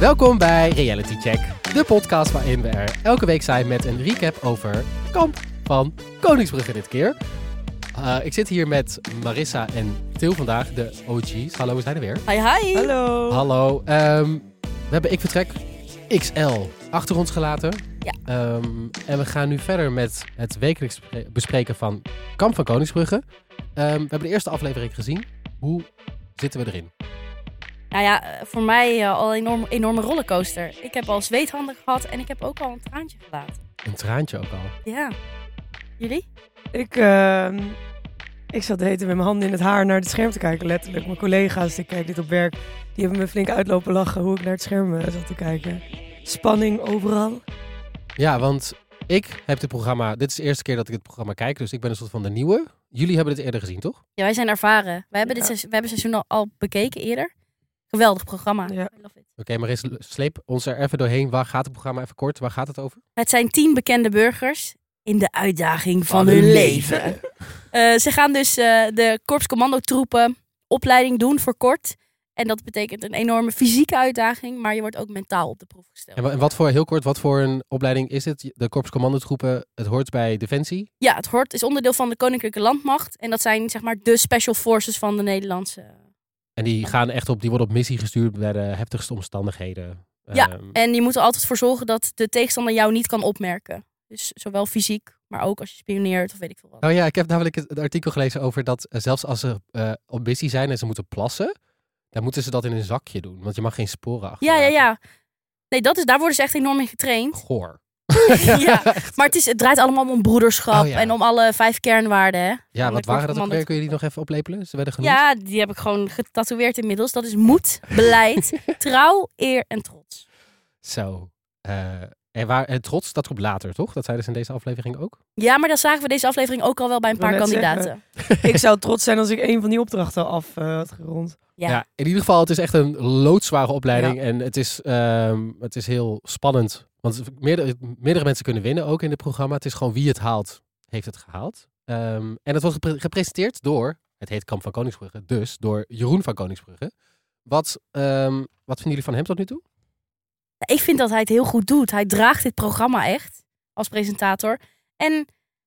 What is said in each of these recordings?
Welkom bij Reality Check, de podcast waarin we er elke week zijn met een recap over Kamp van Koningsbrugge dit keer. Uh, ik zit hier met Marissa en Til vandaag, de OG's. Hallo, we zijn er weer. Hi, hi. Hallo. Hallo. Um, we hebben Ik Vertrek XL achter ons gelaten. Ja. Um, en we gaan nu verder met het wekelijks bespreken van Kamp van Koningsbrugge. Um, we hebben de eerste aflevering gezien. Hoe zitten we erin? Nou ja, eh, voor mij uh, al een enorm, enorme rollercoaster. Ik heb al zweethanden gehad en ik heb ook al een traantje gelaten. Een traantje ook al? Ja. Jullie? Ik, uh, ik zat heten met mijn handen in het haar naar het scherm te kijken, letterlijk. Mijn collega's, ik kijk dit op werk, die hebben me flink uitlopen lachen hoe ik naar het scherm uh, zat te kijken. Spanning overal. Ja, want ik heb dit programma, dit is de eerste keer dat ik het programma kijk, dus ik ben een soort van de nieuwe. Jullie hebben dit eerder gezien, toch? Ja, wij zijn ervaren. Wij hebben, dit seizoen, wij hebben seizoen al, al bekeken eerder. Geweldig programma. Ja. Oké, okay, maar eens sleep ons er even doorheen. Waar gaat het programma even kort? Waar gaat het over? Het zijn tien bekende burgers in de uitdaging van, van hun leven. leven. uh, ze gaan dus uh, de korpscommandotroepen opleiding doen voor kort. En dat betekent een enorme fysieke uitdaging, maar je wordt ook mentaal op de proef gesteld. En wat voor, heel kort, wat voor een opleiding is het? De korpscommandotroepen, het hoort bij Defensie? Ja, het hoort, is onderdeel van de Koninklijke Landmacht. En dat zijn zeg maar de special forces van de Nederlandse en die gaan echt op, die worden op missie gestuurd bij de heftigste omstandigheden. Ja, um, en je moet er altijd voor zorgen dat de tegenstander jou niet kan opmerken. Dus zowel fysiek, maar ook als je spioneert of weet ik veel wat. Oh ja, ik heb namelijk het artikel gelezen over dat uh, zelfs als ze uh, op missie zijn en ze moeten plassen, dan moeten ze dat in een zakje doen. Want je mag geen sporen achter. Ja, ja, ja. Nee, dat is, daar worden ze echt enorm in getraind. Goor. ja, maar het, is, het draait allemaal om broederschap Oh, ja. en om alle vijf kernwaarden. Hè, Ja, wat waren dat ook weer? Kun je die nog even oplepelen? Ze werden genoemd. Ja, die heb ik gewoon getatoeëerd inmiddels. Dat is moed, beleid, trouw, eer en trots. Zo. Eh, en, waar, en trots, dat komt later, toch? Dat zeiden ze in deze aflevering ook. Ja, maar dat zagen we deze aflevering ook al wel bij een paar kandidaten. ik zou trots zijn als ik een van die opdrachten al af uh, had gerond. Ja. in ieder geval, het is echt een loodzware opleiding. En het is, ehm, het is heel spannend. Want meerdere, meerdere mensen kunnen winnen ook in het programma. Het is gewoon wie het haalt, heeft het gehaald. Ehm, en het wordt gepre- gepresenteerd door, het heet Kamp van Koningsbrugge, dus door Jeroen van Koningsbrugge. Wat, ehm, wat vinden jullie van hem tot nu toe? Ik vind dat hij het heel goed doet. Hij draagt dit programma echt als presentator. En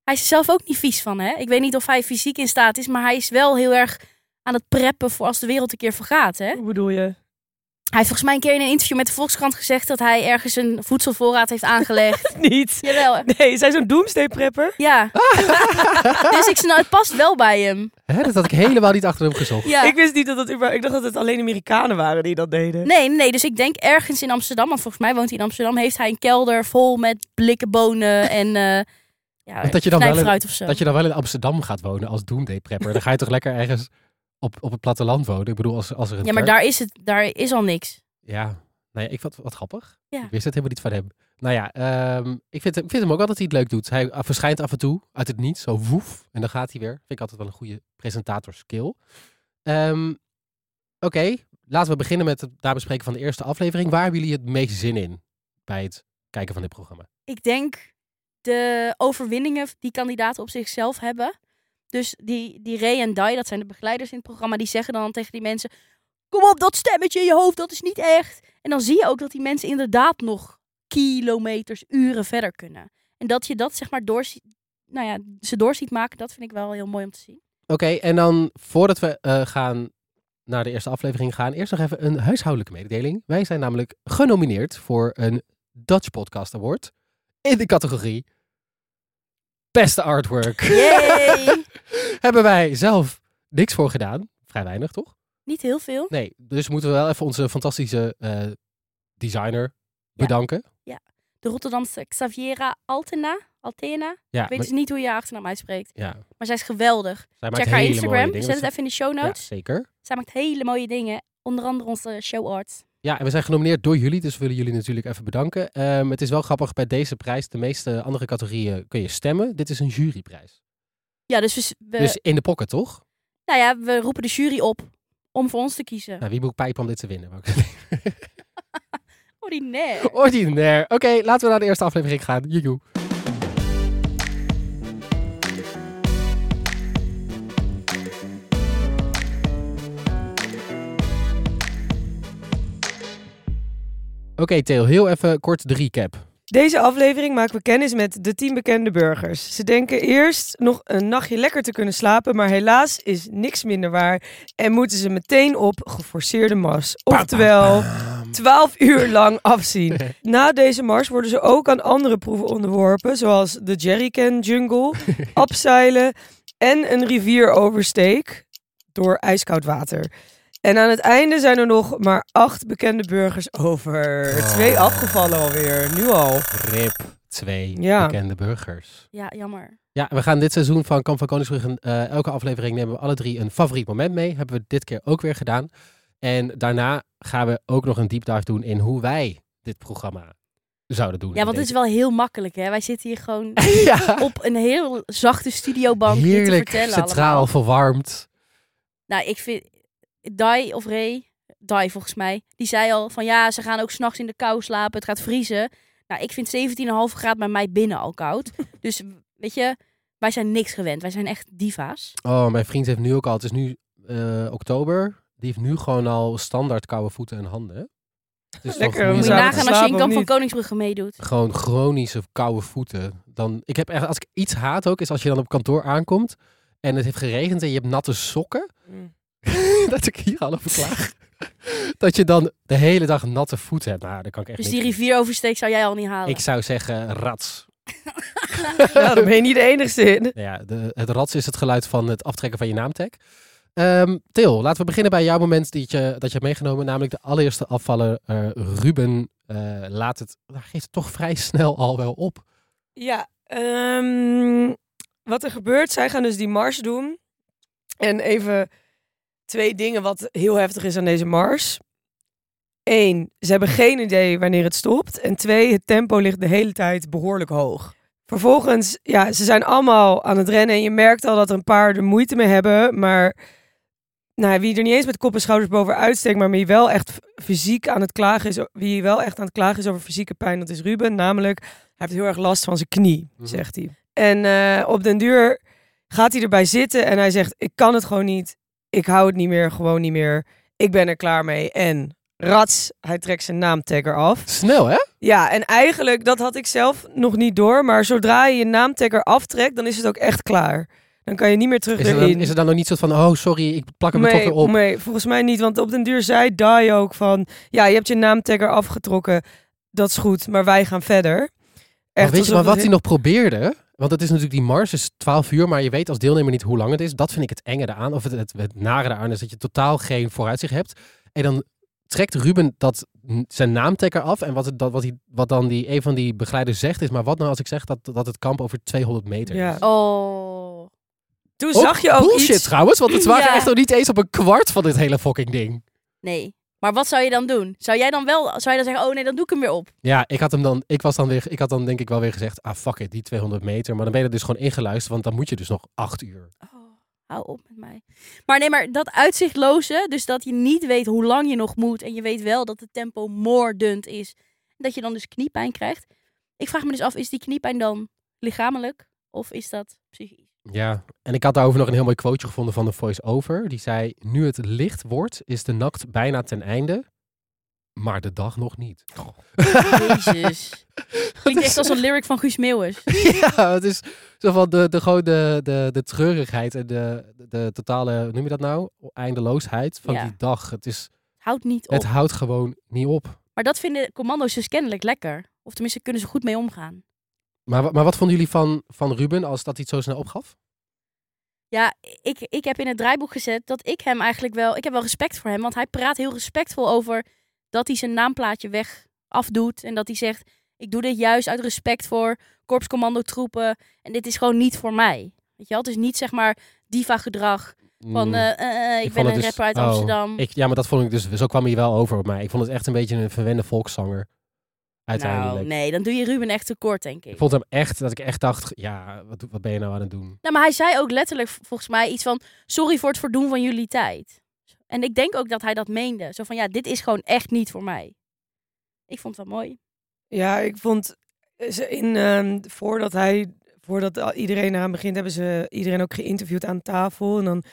hij is er zelf ook niet vies van. Hè? Ik weet niet of hij fysiek in staat is, maar hij is wel heel erg aan het preppen voor als de wereld een keer vergaat. Hè? Hoe bedoel je? Hij heeft volgens mij een keer in een interview met de Volkskrant gezegd dat hij ergens een voedselvoorraad heeft aangelegd. Niet. Jawel. Nee, is hij zo'n doomsday prepper? Ja. dus ik snap, het past wel bij hem. Hè, dat had ik helemaal niet achter hem gezocht. Ja. Ik wist niet dat het überhaupt- Ik dacht dat het alleen Amerikanen waren die dat deden. Nee, nee, dus ik denk ergens in Amsterdam, want volgens mij woont hij in Amsterdam, heeft hij een kelder vol met blikken bonen en eh ja, Dat je dan wel in- knijpfruit of zo. Dat je dan wel in Amsterdam gaat wonen als doomday prepper. Dan ga je toch lekker ergens op, op het platteland wonen. Ik bedoel, als, als er een Ja, maar kerk- daar is, het, daar is al niks. Ja, nou ja, ik vond het wat grappig. Ja. Ik wist het helemaal niet van hem. Nou ja, ehm, ik, vind, hem- ik vind hem ook altijd iets leuk doet. Hij verschijnt af en toe uit het niets, zo woef. En dan gaat hij weer. Vind ik altijd wel een goede presentatorskill. Ehm Oké, laten we beginnen met het nabespreken van de eerste aflevering. Waar hebben jullie het meest zin in bij het kijken van dit programma? Ik denk de overwinningen die kandidaten op zichzelf hebben. Dus die, die Ray en Dai, dat zijn de begeleiders in het programma, die zeggen dan tegen die mensen: Kom op, dat stemmetje in je hoofd, dat is niet echt. En dan zie je ook dat die mensen inderdaad nog kilometers, uren verder kunnen. En dat je dat zeg maar door, nou ja, ze door ziet maken, dat vind ik wel heel mooi om te zien. Oké, en dan voordat we eh, gaan naar de eerste aflevering gaan, eerst nog even een huishoudelijke mededeling. Wij zijn namelijk genomineerd voor een Dutch Podcast Award in de categorie Beste Artwork. Yay! Hebben wij zelf niks voor gedaan. Vrij weinig, toch? niet heel veel. Nee, dus moeten we wel even onze fantastische eh, designer Ja. bedanken. De Rotterdamse Xaviera Altena. Altena. Ja, Ik weet maar- dus niet hoe je haar achternaam uitspreekt. ja, Maar zij is geweldig. zij Check haar Instagram. Zet het even in de show Ja, notes. zeker. Zij maakt hele mooie dingen. Onder andere onze show art. Ja, en we zijn genomineerd door jullie, dus we willen jullie natuurlijk even bedanken. Ehm, het is wel grappig, bij deze prijs, de meeste andere categorieën kun je stemmen. Dit is een juryprijs. Ja, dus we, we- Dus in de pocket, toch? nou ja, we roepen de jury op om voor ons te kiezen. Nou, wie moet pijpen om dit te winnen? Ordinair. Ordinair. Oké, laten we naar de eerste aflevering gaan. Joejoe. Oké, Theo, heel even kort de recap. Deze aflevering maken we kennis met de tien bekende burgers. Ze denken eerst nog een nachtje lekker te kunnen slapen, maar helaas is niks minder waar en moeten ze meteen op geforceerde mars. Oftewel, 12 uur lang afzien. Na deze mars worden ze ook aan andere proeven onderworpen, zoals de jerrycan jungle, abseilen en een rivieroversteek door ijskoud water. En aan het einde zijn er nog maar acht bekende burgers over. Twee afgevallen alweer, nu al. Rip, twee Ja. bekende burgers. Ja, jammer. Ja, we gaan dit seizoen van Kamp van Koningsbrugge, eh, elke aflevering nemen we alle drie een favoriet moment mee. Hebben we dit keer ook weer gedaan. En daarna gaan we ook nog een deep dive doen in hoe wij dit programma zouden doen. Ja, want het is wel heel makkelijk, hè? Wij zitten hier gewoon ja. op een heel zachte studiobank dit te Heerlijk, vertellen centraal, allemaal. verwarmd. Nou, ik vind... Dai of Ray, Dai volgens mij, die zei al van ja, ze gaan ook s'nachts in de kou slapen, het gaat vriezen. Nou, ik vind 17,5 graden bij mij binnen al koud. dus weet je, wij zijn niks gewend. Wij zijn echt diva's. Oh, mijn vriend heeft nu ook al, het is nu eh, oktober, die heeft nu gewoon al standaard koude voeten en handen. is Lekker, Moet je nagaan als je in Kamp van? Koningsbrugge meedoet. gewoon chronische koude voeten. Dan, ik heb echt, als ik iets haat ook, is als je dan op kantoor aankomt en het heeft geregend en je hebt natte sokken. dat ik hier al over klaag. dat je dan de hele dag natte voeten hebt. Nou, daar kan ik echt Dus die rivieroversteek zou jij al niet halen. Ik zou zeggen rats. Ja, dan ben je niet de enigste in. Nou Ja, de, het rats is het geluid van het aftrekken van je naamtag. Ehm Til, laten we beginnen bij jouw moment die je, dat je hebt meegenomen. Namelijk de allereerste afvaller eh, Ruben eh, laat het, nou, geeft het toch vrij snel al wel op. Ja, ehm, wat er gebeurt, zij gaan dus die mars doen. En even twee dingen wat heel heftig is aan deze mars. Eén, ze hebben geen idee wanneer het stopt. En twee, het tempo ligt de hele tijd behoorlijk hoog. Vervolgens, ja, ze zijn allemaal aan het rennen. En je merkt al dat er een paar er moeite mee hebben. Maar nou, wie er niet eens met kop en schouders bovenuit steekt, maar wie wel echt fysiek aan het klagen is, wie wel echt aan het klagen is over fysieke pijn, dat is Ruben. Namelijk, hij heeft heel erg last van zijn knie, Mhm. zegt hij. En eh, op den duur gaat hij erbij zitten en hij zegt, ik kan het gewoon niet. Ik hou het niet meer, gewoon niet meer. Ik ben er klaar mee. En rats, hij trekt zijn naamtagger af. Snel, hè? Ja, en eigenlijk, dat had ik zelf nog niet door. Maar zodra je je naamtagger aftrekt, dan is het ook echt klaar. Dan kan je niet meer terug Is er, erin. dan, is er dan nog niet zo van, oh sorry, ik plak hem er toch Nee, weer op. nee, volgens mij niet. Want op den duur zei Dai ook van... Ja, je hebt je naamtagger afgetrokken. Dat is goed, maar wij gaan verder. Maar Echt weet je maar wat hij nog probeerde? Want het is natuurlijk die mars, is 12 uur, maar je weet als deelnemer niet hoe lang het is. Dat vind ik het enge eraan, of het, het, het nare eraan is dat je totaal geen vooruitzicht hebt. En dan trekt Ruben dat, zijn naamtekker af. En wat, het, dat, wat, hij, wat dan die, een van die begeleiders zegt is, maar wat nou als ik zeg dat, dat het kamp over 200 meter Ja. is? Oh. Toen zag je ook bullshit iets... trouwens, want het waren Ja. echt nog niet eens op een kwart van dit hele fucking ding. Nee. Maar wat zou je dan doen? Zou jij dan wel, zou je dan zeggen, oh nee, dan doe ik hem weer op? Ja, ik had hem dan, ik was dan weer, ik had dan denk ik wel weer gezegd, ah fuck it, die 200 meter. Maar dan ben je er dus gewoon ingeluisterd, want dan moet je dus nog acht uur. Oh, hou op met mij. Maar nee, maar dat uitzichtloze, dus dat je niet weet hoe lang je nog moet en je weet wel dat het tempo moordend is, dat je dan dus kniepijn krijgt. Ik vraag me dus af, is die kniepijn dan lichamelijk of is dat psychisch? Ja, en ik had daarover nog een heel mooi quoteje gevonden van de voice-over. Die zei, nu het licht wordt, is de nacht bijna ten einde, maar de dag nog niet. Jezus. Klinkt echt als een lyric van Guus Meeuwis. ja, het is zo van de, de, gewoon de, de, de treurigheid en de, de, totale, hoe noem je dat nou? Eindeloosheid van Ja. die dag. Het, is, Houd niet op. het houdt gewoon niet op. Maar dat vinden commando's dus kennelijk lekker. Of tenminste kunnen ze goed mee omgaan. Maar, maar wat vonden jullie van, van Ruben als dat hij het zo snel opgaf? Ja, ik, ik heb in het draaiboek gezet dat ik hem eigenlijk wel... Ik heb wel respect voor hem, want hij praat heel respectvol over dat hij zijn naamplaatje weg afdoet. En dat hij zegt, ik doe dit juist uit respect voor korpscommandotroepen. En dit is gewoon niet voor mij. Weet je wel? Het is niet zeg maar diva gedrag van Mm, eh, eh, eh, ik, ik ben een dus- rapper uit oh, Amsterdam. ik, ja, maar dat vond ik dus, zo kwam hij wel over op mij. Ik vond het echt een beetje een verwende volkszanger. Uiteindelijk. Nou, nee, dan doe je Ruben echt tekort, denk ik. Ik vond hem echt, dat ik echt dacht, ja, wat, wat ben je nou aan het doen? Nou, maar hij zei ook letterlijk volgens mij iets van... Sorry voor het verdoen van jullie tijd. En ik denk ook dat hij dat meende. Zo van, ja, dit is gewoon echt niet voor mij. Ik vond het wel mooi. Ja, ik vond ze in ehm, voordat hij, voordat iedereen eraan begint, hebben ze iedereen ook geïnterviewd aan tafel. En dan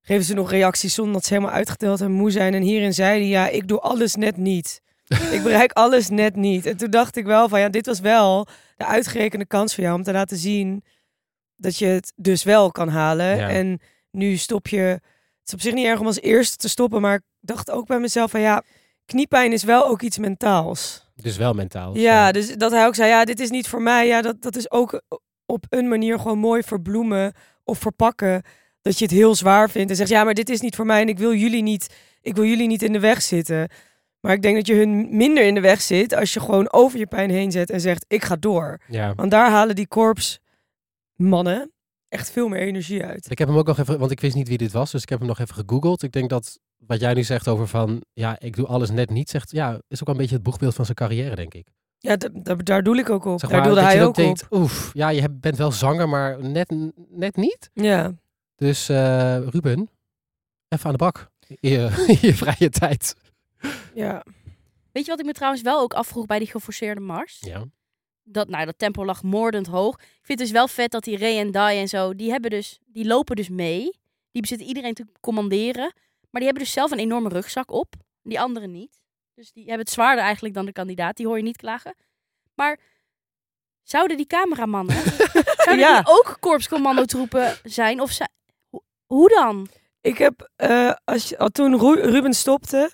geven ze nog reacties zonder dat ze helemaal uitgeteld en moe zijn. En hierin zei hij, ja, ik doe alles net niet. ik bereik alles net niet. En toen dacht ik wel van ja, dit was wel de uitgerekende kans voor jou om te laten zien dat je het dus wel kan halen. Ja. En nu stop je. Het is op zich niet erg om als eerste te stoppen, maar ik dacht ook bij mezelf van ja, kniepijn is wel ook iets mentaals. Dus wel mentaal. Ja, dus dat hij ook zei, ja, dit is niet voor mij. Ja, dat, dat is ook op een manier gewoon mooi verbloemen of verpakken. Dat je het heel zwaar vindt en zegt, ja, maar dit is niet voor mij en ik wil jullie niet, ik wil jullie niet in de weg zitten. Maar ik denk dat je hun minder in de weg zit als je gewoon over je pijn heen zet en zegt, ik ga door. Ja. Want daar halen die korps mannen echt veel meer energie uit. Ik heb hem ook nog even, want ik wist niet wie dit was, dus ik heb hem nog even gegoogeld. Ik denk dat wat jij nu zegt over van, ja, ik doe alles net niet, zegt, ja, is ook wel een beetje het boegbeeld van zijn carrière, denk ik. Ja, da- da- daar doe ik ook op. Zeg daar maar, doelde dat je hij ook op. denkt, oef, ja, je bent wel zanger, maar net, net niet. Ja. Dus eh, Ruben, even aan de bak in je, in je vrije tijd. Ja. Weet je wat ik me trouwens wel ook afvroeg bij die geforceerde mars? Ja. Dat, nou, dat tempo lag moordend hoog. Ik vind het dus wel vet dat die Ray en Die en zo, die, hebben dus, die lopen dus mee. Die bezitten iedereen te commanderen. Maar die hebben dus zelf een enorme rugzak op. Die anderen niet. Dus die hebben het zwaarder eigenlijk dan de kandidaat. Die hoor je niet klagen. Maar zouden die cameramannen zouden Ja. die ook korpscommandotroepen zijn? Of hoe dan? Ik heb, eh, als je, al toen Ru- Ruben stopte,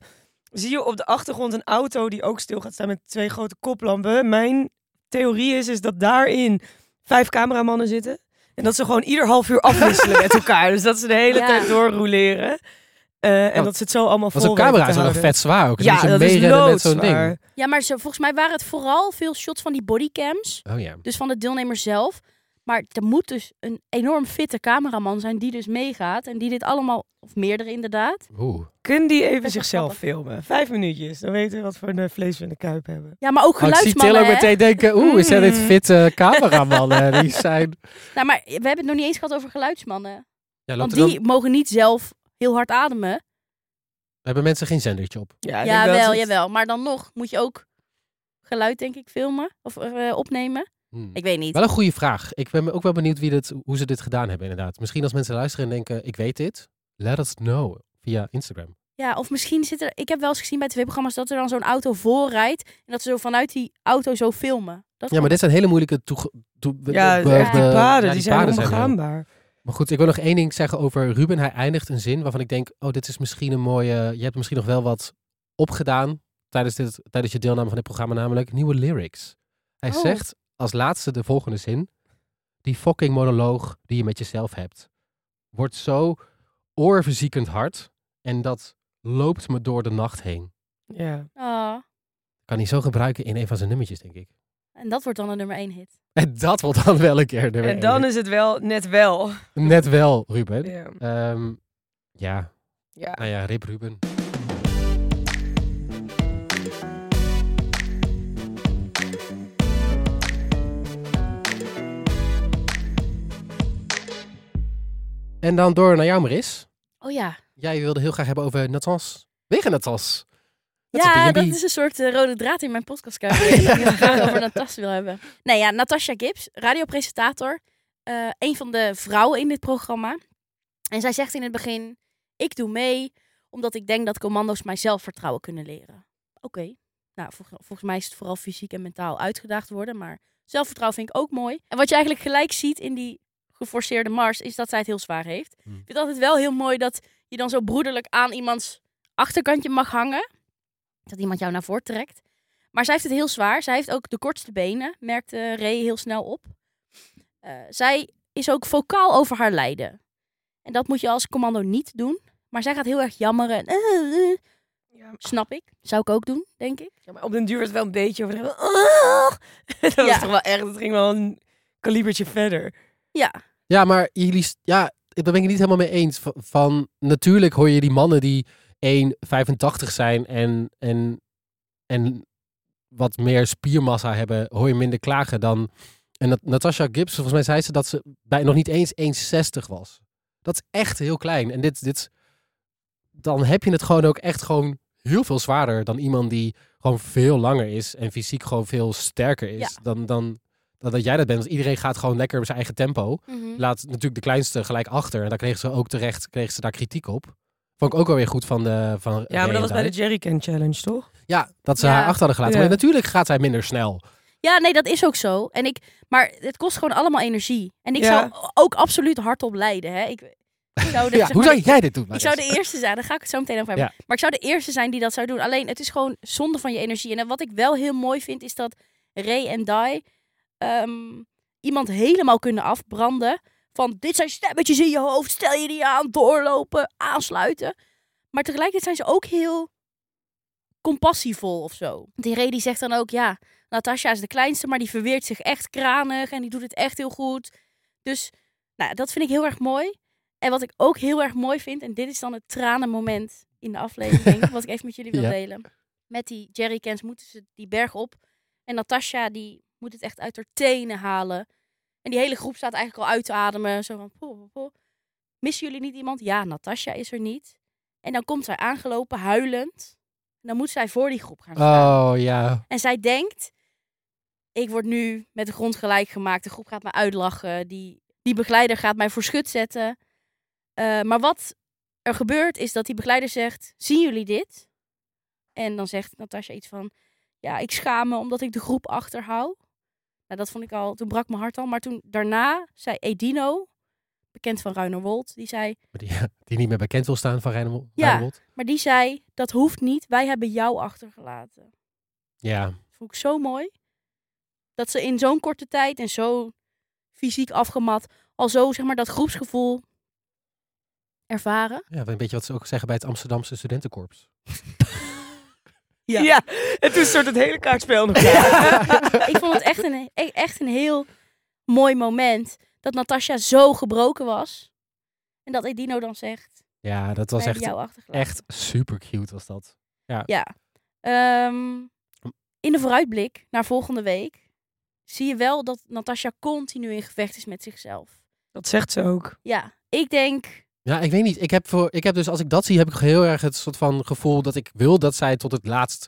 zie je op de achtergrond een auto die ook stil gaat staan met twee grote koplampen. Mijn theorie is, is dat daarin vijf cameramannen zitten. En dat ze gewoon ieder half uur afwisselen met elkaar. Dus dat ze de hele Ja. tijd doorrouleren. Eh, en Ja. dat ze het zo allemaal vol zo'n camera is houden. vet zwaar ook. Dus Ja, dat is meerennen met zo'n ding. Ja, maar zo, volgens mij waren het vooral veel shots van die bodycams. Oh ja. Dus van de deelnemer zelf. Maar er moet dus een enorm fitte cameraman zijn die dus meegaat. En die dit allemaal, of meerdere inderdaad. Oeh. Kunnen die even zichzelf grappig. filmen? Vijf minuutjes. Dan weten we wat voor een vlees we in de kuip hebben. Ja, maar ook Oh, ik zie geluidsmannen. Meteen denken, oeh, zijn dit Mm. fitte cameramannen? Die zijn... Nou, maar we hebben het nog niet eens gehad over geluidsmannen. Ja, Want er dan- die mogen niet zelf heel hard ademen. hebben mensen geen zendertje op. Ja, ja, dat wel, het- jawel. Maar dan nog moet je ook geluid, denk ik, filmen. Of eh, opnemen. Hmm. Ik weet niet. Wel een goede vraag. Ik ben ook wel benieuwd wie dit, hoe ze dit gedaan hebben inderdaad. Misschien als mensen luisteren en denken, ik weet dit. Let us know via Instagram. Ja, of misschien zit er... Ik heb wel eens gezien bij tv-programma's dat er dan zo'n auto voorrijdt. En dat ze zo vanuit die auto zo filmen. Dat Ja, maar dit zijn hele moeilijke toege... toe- Ja, be- die paden, ja, die, zijn onbegaanbaar. Maar goed, ik wil nog één ding zeggen over Ruben. Hij eindigt een zin waarvan ik denk, oh, dit is misschien een mooie... Je hebt misschien nog wel wat opgedaan tijdens, dit, tijdens je deelname van dit programma, namelijk nieuwe lyrics. Hij Oh. zegt als laatste de volgende zin. Die fucking monoloog die je met jezelf hebt, wordt zo oorverziekend hard en dat loopt me door de nacht heen. Ja. Ah, Kan hij zo gebruiken in een van zijn nummertjes, denk ik. en dat wordt dan een nummer één hit. En dat wordt dan wel een keer nummer En dan één. is het wel net wel. Net wel, Ruben. Ja. Ehm, ja, Ja. nou ja, Rip Ruben. En dan door naar jou, Maris. Oh ja. Jij wilde heel graag hebben over Natas. Wegen Natas. Ja, dat is een soort eh, rode draad in mijn podcastcarrière. dat ik het graag over Natasja wil hebben. Nee, ja, Natasja Gibbs, radiopresentator. eh een van de vrouwen in dit programma. En zij zegt in het begin, ik doe mee omdat ik denk dat commando's mij zelfvertrouwen kunnen leren. Oké, nou vol- volgens mij is het vooral fysiek en mentaal uitgedaagd worden, maar zelfvertrouwen vind ik ook mooi. En wat je eigenlijk gelijk ziet in die geforceerde mars, is dat zij het heel zwaar heeft. Hmm. Ik vind het altijd wel heel mooi dat je dan zo broederlijk aan iemands achterkantje mag hangen. Dat iemand jou naar voren trekt. Maar zij heeft het heel zwaar. Zij heeft ook de kortste benen, merkte Ray heel snel op. Eh, zij is ook vocaal over haar lijden. En dat moet je als commando niet doen. Maar zij gaat heel erg jammeren. en, eh, eh. Ja, snap ik. Zou ik ook doen, denk ik. Ja, maar op den duur werd het wel een beetje. Ah! dat was Ja. toch wel echt, het ging wel een kalibertje verder. Ja, Ja, maar jullie, ja, daar ben ik het niet helemaal mee eens. Van, van natuurlijk hoor je die mannen die 1,85 zijn en, en, en wat meer spiermassa hebben, hoor je minder klagen dan. En dat, Natasha Gibbs, volgens mij zei ze dat ze bij nog niet eens 1,60 was. Dat is echt heel klein. En dit, dit, dan heb je het gewoon ook echt gewoon heel veel zwaarder dan iemand die gewoon veel langer is en fysiek gewoon veel sterker is Ja. dan, dan dat jij dat bent. Want iedereen gaat gewoon lekker op zijn eigen tempo Mhm. laat natuurlijk de kleinste gelijk achter. En daar kregen ze ook terecht kregen ze daar kritiek op. Vond ik ook wel weer goed van de van Ja, maar dat was bij de Jerrycan Challenge, toch? Ja, dat ze Ja. haar achter hadden gelaten. Ja. Maar natuurlijk gaat zij minder snel. Ja, nee, dat is ook zo. En ik, maar het kost gewoon allemaal energie. En ik Ja. zou ook absoluut hardop leiden. Hè? Ik, ik zou de, Ja, zeg hoe zou jij dit doen? Ik zou de eerste zijn, daar ga ik het zo meteen over hebben. Ja. Maar ik zou de eerste zijn die dat zou doen. Alleen, het is gewoon zonde van je energie. En wat ik wel heel mooi vind, is dat Ray en Dai ehm, iemand helemaal kunnen afbranden. Van, dit zijn stemmetjes in je hoofd, stel je die aan, doorlopen, aansluiten. Maar tegelijkertijd zijn ze ook heel compassievol of zo. Die die zegt dan ook, ja, Natasha is de kleinste, maar die verweert zich echt kranig en die doet het echt heel goed. Dus, nou, dat vind ik heel erg mooi. En wat ik ook heel erg mooi vind, en dit is dan het tranenmoment in de aflevering, wat ik even met jullie wil Ja. delen. Met die jerrycans moeten ze die berg op. En Natasha, die moet het echt uit haar tenen halen. En die hele groep staat eigenlijk al uit te ademen. Zo van, poh, poh, poh. Missen jullie niet iemand? Ja, Natasha is er niet. En dan komt zij aangelopen, huilend. En dan moet zij voor die groep gaan staan. Oh ja. En zij denkt, ik word nu met de grond gelijk gemaakt. De groep gaat mij uitlachen. Die, die begeleider gaat mij voor schut zetten. Eh, maar wat er gebeurt is dat die begeleider zegt, zien jullie dit? En dan zegt Natasja iets van, ja, ik schaam me omdat ik de groep achterhoud. Nou, dat vond ik al, toen brak mijn hart al. Maar toen daarna zei Edino, bekend van Ruinerwold, die zei, Die, die niet meer bekend wil staan van Rijnmond. Ja. maar die zei, dat hoeft niet, wij hebben jou achtergelaten. Ja. Dat vond ik zo mooi. Dat ze in zo'n korte tijd en zo fysiek afgemat al zo zeg maar dat groepsgevoel ervaren. ja. Een beetje wat ze ook zeggen bij het Amsterdamse studentenkorps. Ja. en toen stort het hele kaartspel nog. Ik vond het echt een, e- echt een heel mooi moment dat Natasja zo gebroken was. En dat Edino dan zegt, Ja, dat was echt, echt super cute was dat. Ja. Ehm, in de vooruitblik naar volgende week zie je wel dat Natasja continu in gevecht is met zichzelf. Dat zegt ze ook. Ja, ik denk Ja, ik weet niet. Ik heb, voor, ik heb dus, als ik dat zie, heb ik heel erg het soort van gevoel dat ik wil dat zij tot het laatst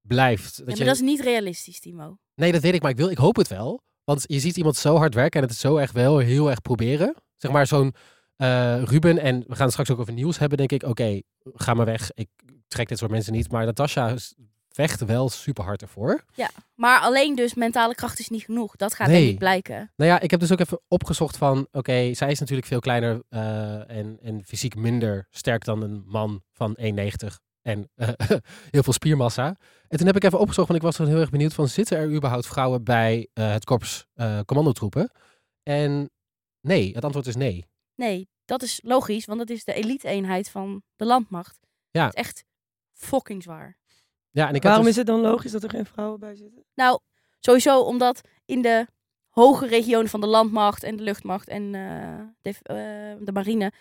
blijft. Dat Ja, je, maar dat is niet realistisch, Timo. Nee, dat weet ik, maar ik, wil, ik hoop het wel. Want je ziet iemand zo hard werken en het zo echt wel heel erg proberen. Zeg maar zo'n eh, Ruben, en we gaan het straks ook over nieuws hebben, denk ik, oké, ga maar weg. Ik trek dit soort mensen niet. Maar Natasha vecht wel super hard ervoor. Maar alleen dus mentale kracht is niet genoeg. Dat gaat Nee. denk ik blijken. Nou ja, ik heb dus ook even opgezocht van, oké, zij is natuurlijk veel kleiner eh, en, en fysiek minder sterk dan een man van 1,90 en eh, heel veel spiermassa. En toen heb ik even opgezocht, want ik was er heel erg benieuwd van, zitten er überhaupt vrouwen bij eh, het korps commandotroepen? En nee, het antwoord is nee. Nee, dat is logisch, want dat is de elite-eenheid van de landmacht. Ja. Het is echt fucking zwaar. Ja, en ik Waarom had is het dan logisch dat er geen vrouwen bij zitten? Nou, sowieso omdat in de hoge regionen van de landmacht en de luchtmacht en eh, de, eh, de marine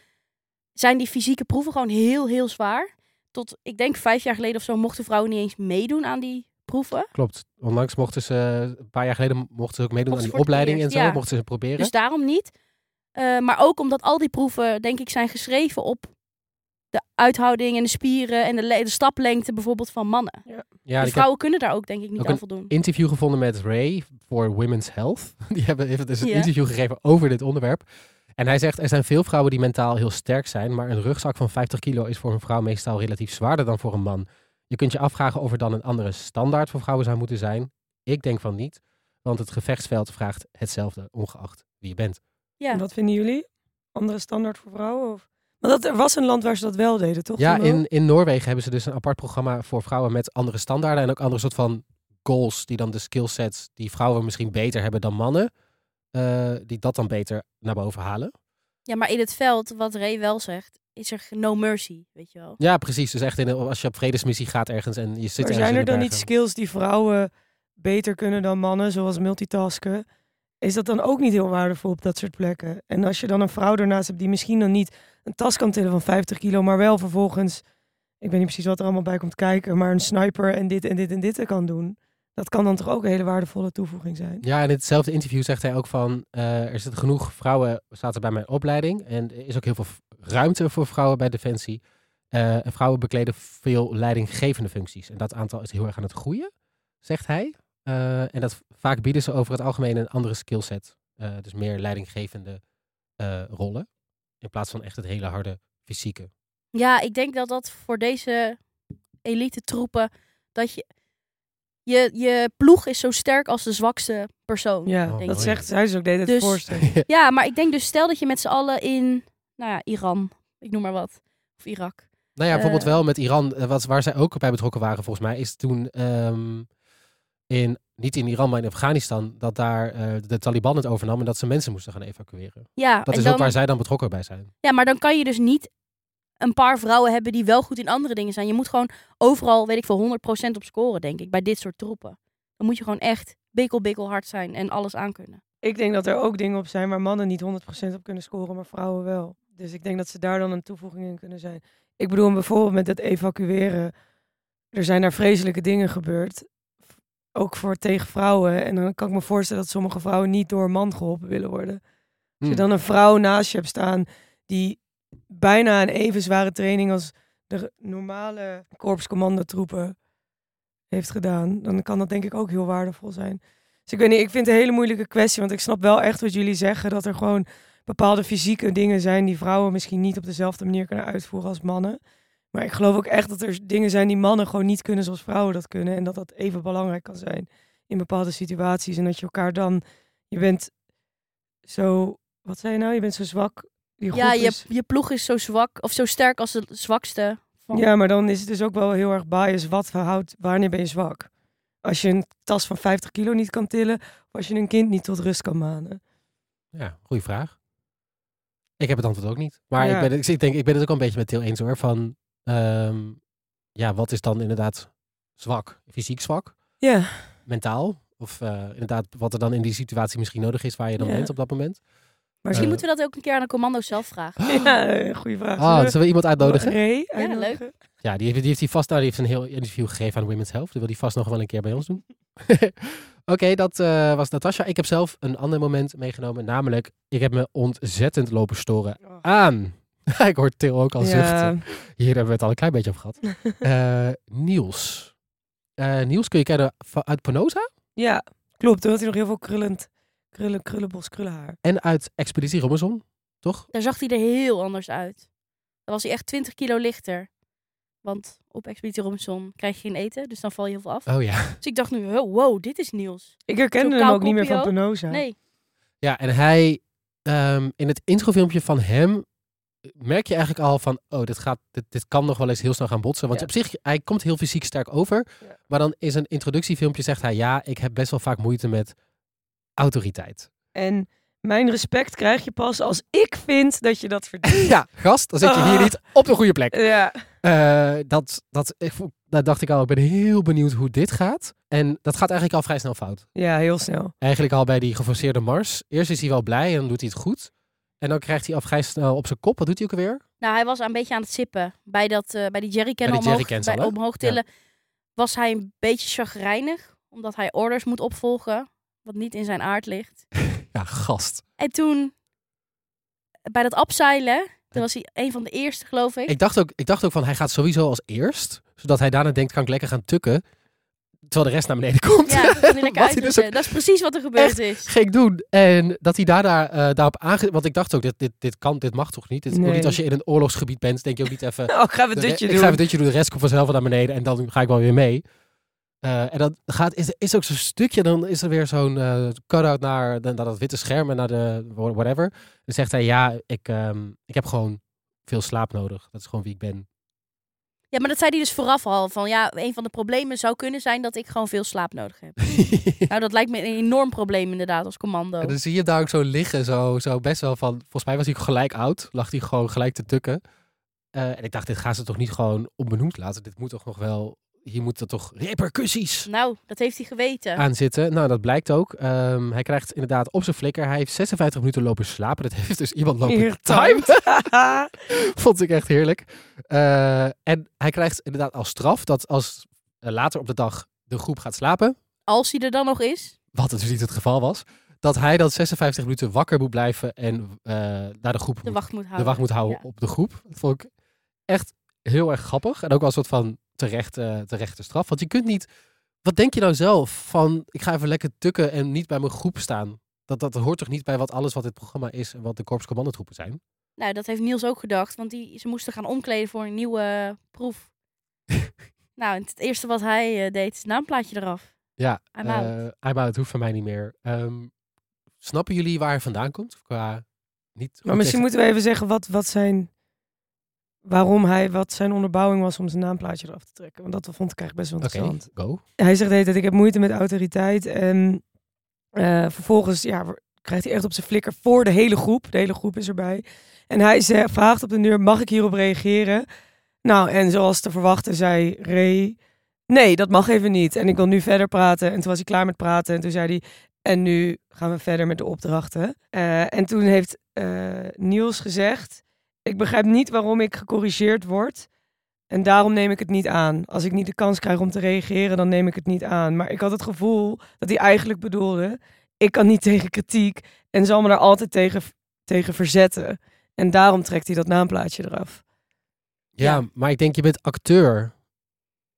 zijn die fysieke proeven gewoon heel, heel zwaar. Tot, ik denk, vijf jaar geleden of zo mochten vrouwen niet eens meedoen aan die proeven. Klopt. Onlangs mochten ze, een paar jaar geleden mochten ze ook meedoen Mochten aan die opleiding en zo. ja. Mochten ze proberen. Dus daarom niet. Eh, maar ook omdat al die proeven, denk ik, zijn geschreven op de uithouding en de spieren en de, le- de staplengte bijvoorbeeld van mannen. ja, dus ik heb vrouwen kunnen daar ook denk ik niet Ook aan een voldoen. interview gevonden met Ray voor Women's Health. Die hebben, heeft dus een Ja. interview gegeven over dit onderwerp. En hij zegt, er zijn veel vrouwen die mentaal heel sterk zijn, maar een rugzak van 50 kilo is voor een vrouw meestal relatief zwaarder dan voor een man. Je kunt je afvragen of er dan een andere standaard voor vrouwen zou moeten zijn. Ik denk van niet, want het gevechtsveld vraagt hetzelfde, ongeacht wie je bent. Ja. En wat vinden jullie? Andere standaard voor vrouwen? Of? Maar dat, er was een land waar ze dat wel deden, toch? Ja, in, in Noorwegen hebben ze dus een apart programma voor vrouwen met andere standaarden en ook andere soort van goals die dan de skillsets die vrouwen misschien beter hebben dan mannen, eh, die dat dan beter naar boven halen. ja, maar in het veld, wat Ray wel zegt, is er no mercy, weet je wel. Ja, precies. Dus echt in, als je op vredesmissie gaat ergens en je zit Maar zijn er dan niet skills die vrouwen beter kunnen dan mannen, zoals multitasken? Is dat dan ook niet heel waardevol op dat soort plekken? En als je dan een vrouw ernaast hebt die misschien dan niet een tas kan tillen van 50 kilo, maar wel vervolgens, ik weet niet precies wat er allemaal bij komt kijken, maar een sniper en dit en dit en dit kan doen. Dat kan dan toch ook een hele waardevolle toevoeging zijn? Ja, in hetzelfde interview zegt hij ook van, eh, er zitten genoeg vrouwen zaten bij mijn opleiding en er is ook heel veel ruimte voor vrouwen bij Defensie. Eh, en vrouwen bekleden veel leidinggevende functies en dat aantal is heel erg aan het groeien, zegt hij. Eh, en dat vaak bieden ze over het algemeen een andere skillset, Eh, dus meer leidinggevende eh, rollen, in plaats van echt het hele harde fysieke. Ja, ik denk dat dat voor deze elite troepen Dat je, je, je ploeg is zo sterk als de zwakste persoon. Ja, Oh, denk dat ik. zegt zij dus ook deed het Dus- voorstellen. Ja, maar ik denk dus, stel dat je met z'n allen in, nou ja, Iran, ik noem maar wat, of Irak. Nou ja, bijvoorbeeld wel met Iran, wat, waar zij ook bij betrokken waren volgens mij, is toen ehm, in, niet in Iran, maar in Afghanistan, dat daar eh, de Taliban het overnam en dat ze mensen moesten gaan evacueren. Ja, Dat is dan, ook waar zij dan betrokken bij zijn. ja, maar dan kan je dus niet een paar vrouwen hebben die wel goed in andere dingen zijn. Je moet gewoon overal, weet ik veel, 100% op scoren, denk ik, bij dit soort troepen. Dan moet je gewoon echt bikkel, bikkel hard zijn en alles aankunnen. Ik denk dat er ook dingen op zijn waar mannen niet 100% op kunnen scoren, maar vrouwen wel. Dus ik denk dat ze daar dan een toevoeging in kunnen zijn. Ik bedoel bijvoorbeeld met het evacueren. Er zijn daar vreselijke dingen gebeurd. Ook voor tegen vrouwen. En dan kan ik me voorstellen dat sommige vrouwen niet door een man geholpen willen worden. Als je Hmm. dan een vrouw naast je hebt staan die bijna een even zware training als de normale korpscommandotroepen heeft gedaan, dan kan dat denk ik ook heel waardevol zijn. Dus ik weet niet, ik vind het een hele moeilijke kwestie, want ik snap wel echt wat jullie zeggen, dat er gewoon bepaalde fysieke dingen zijn die vrouwen misschien niet op dezelfde manier kunnen uitvoeren als mannen. Maar ik geloof ook echt dat er dingen zijn die mannen gewoon niet kunnen zoals vrouwen dat kunnen. En dat dat even belangrijk kan zijn in bepaalde situaties. En dat je elkaar dan, je bent zo, wat zei je nou? Je bent zo zwak. Die groep Ja, je, is- je ploeg is zo zwak, of zo sterk als de zwakste. Van, ja, maar dan is het dus ook wel heel erg bias. Wat verhoudt, wanneer ben je zwak? Als je een tas van 50 kilo niet kan tillen, of als je een kind niet tot rust kan manen. Ja, goede vraag. Ik heb het antwoord ook niet. Maar Ja. ik, ben, ik, denk, ik ben het ook een beetje met Til eens hoor. Van, ehm, ja, wat is dan inderdaad zwak? Fysiek zwak? Ja, Mentaal? Of eh, inderdaad wat er dan in die situatie misschien nodig is waar je dan Ja. bent op dat moment? maar Eh, Misschien moeten we dat ook een keer aan de commando zelf vragen. ja, goede vraag. Oh, zullen we iemand uitnodigen? Ray, Ja, leuk. Ja, die heeft, die heeft hij vast, nou, die heeft een heel interview gegeven aan Women's Health. Die wil die vast nog wel een keer bij ons doen. Oké, dat eh, was Natasha. Ik heb zelf een ander moment meegenomen. Namelijk, ik heb me ontzettend lopen storen Oh. aan. ik hoor Til ook al Ja, zuchten. Hier hebben we het al een klein beetje over gehad. Eh, Niels. Eh, Niels kun je kennen uit Penosa ja, klopt. Toen had hij nog heel veel krullend, krullen, krullenbos, krullenhaar. en uit Expeditie Robinson, toch? Daar zag hij er heel anders uit. Dan was hij echt 20 kilo lichter. Want op Expeditie Robinson krijg je geen eten, dus dan val je heel veel af. Oh ja. Dus ik dacht nu, oh, wow, dit is Niels. Ik herkende hem ook niet meer van? Penosa. Nee, Ja, en hij, ehm, in het introfilmpje van hem, merk je eigenlijk al van, oh, dit, gaat, dit, dit kan nog wel eens heel snel gaan botsen. Want Ja. op zich, hij komt heel fysiek sterk over. Ja. Maar dan in zijn introductiefilmpje zegt hij, ja, ik heb best wel vaak moeite met autoriteit. En mijn respect krijg je pas als ik vind dat je dat verdient. ja, gast, dan zit je hier niet op de goede plek. ja. Eh, dat, dat, ik, daar dacht ik al, ik ben heel benieuwd hoe dit gaat. En dat gaat eigenlijk al vrij snel fout. ja, heel snel. Eigenlijk al bij die geforceerde mars. Eerst is hij wel blij en dan doet hij het goed. En dan krijgt hij al vrij snel op zijn kop. Wat doet hij ook alweer? nou hij was een beetje aan het sippen. Bij, dat, eh, bij die jerrycan Bij die omhoog, jerrycans bij, al, omhoog tillen was hij een beetje chagrijnig. Omdat hij orders moet opvolgen, wat niet in zijn aard ligt. Ja, gast. En toen, bij dat abseilen, toen was hij een van de eerste, geloof ik. Ik dacht, ook, ik dacht ook van, hij gaat sowieso als eerst. Zodat hij daarna denkt, kan ik lekker gaan tukken. Terwijl de rest naar beneden komt. Ja, dat, dus dat is precies wat er gebeurd is. Gek doen. En dat hij daarna, eh, daarop aange... Want ik dacht ook, dit, dit, dit kan, dit mag toch niet? Dit, Nee. niet als je in een oorlogsgebied bent, denk je ook niet even... Oh, ik ga even dutje ik doen. ga even dutje doen, de rest komt vanzelf naar beneden. En dan ga ik wel weer mee. Eh, en dan gaat, is, is ook zo'n stukje, dan is er weer zo'n eh cut-out naar, naar dat witte scherm en naar de whatever. Dan zegt hij, ja, ik, ehm, ik heb gewoon veel slaap nodig. Dat is gewoon wie ik ben. Ja, maar dat zei hij dus vooraf al. Van ja, een van de problemen zou kunnen zijn dat ik gewoon veel slaap nodig heb. nou, dat lijkt me een enorm probleem inderdaad als commando. En dan zie je hem daar ook zo liggen, zo, zo best wel van... Volgens mij was hij gelijk oud, lag hij gewoon gelijk te tukken. Eh, en ik dacht, dit gaan ze toch niet gewoon onbenoemd laten? Dit moet toch nog wel... Hier moeten toch repercussies Nou, dat heeft hij geweten. aan zitten. Nou, dat blijkt ook. Ehm, hij krijgt inderdaad op zijn flikker. Hij heeft 56 minuten lopen slapen. Dat heeft dus iemand lopen time. timed. Vond ik echt heerlijk. Eh, en hij krijgt inderdaad als straf dat als eh, later op de dag de groep gaat slapen... Als hij er dan nog is. wat dus niet het geval was... dat hij dan 56 minuten wakker moet blijven en eh, naar de groep De moet wacht moet houden. de wacht moet houden Ja. op de groep. Dat vond ik echt heel erg grappig. En ook wel een soort van terechte, terechte straf. Want je kunt niet... Wat denk je nou zelf van... Ik ga even lekker tukken en niet bij mijn groep staan. Dat, dat hoort toch niet bij wat alles wat dit programma is... en wat de korpscommandotroepen zijn? Nou, dat heeft Niels ook gedacht. Want die, ze moesten gaan omkleden voor een nieuwe proef. Nou, het eerste wat hij eh, deed is naamplaatje eraf. Ja, I'm out. eh, I'm out, hoeft van mij niet meer. Ehm, snappen jullie waar hij vandaan komt? Qua niet Maar misschien moeten we even zeggen wat, wat zijn... Waarom hij, wat zijn onderbouwing was om zijn naamplaatje eraf te trekken. Want dat vond ik eigenlijk best wel interessant. go. Hij zegt de hele tijd, ik heb moeite met autoriteit. En eh, vervolgens ja, krijgt hij echt op zijn flikker voor de hele groep. De hele groep is erbij. En hij ze- vraagt op de deur, mag ik hierop reageren? Nou, en zoals te verwachten zei Ray, nee, dat mag even niet. En ik wil nu verder praten. En toen was hij klaar met praten. En toen zei hij, en nu gaan we verder met de opdrachten. Eh, en toen heeft eh, Niels gezegd, ik begrijp niet waarom ik gecorrigeerd word. En daarom neem ik het niet aan. Als ik niet de kans krijg om te reageren, dan neem ik het niet aan. Maar ik had het gevoel dat hij eigenlijk bedoelde: ik kan niet tegen kritiek en zal me daar altijd tegen, tegen verzetten. En daarom trekt hij dat naamplaatje eraf. Ja, Ja. maar ik denk, je bent acteur.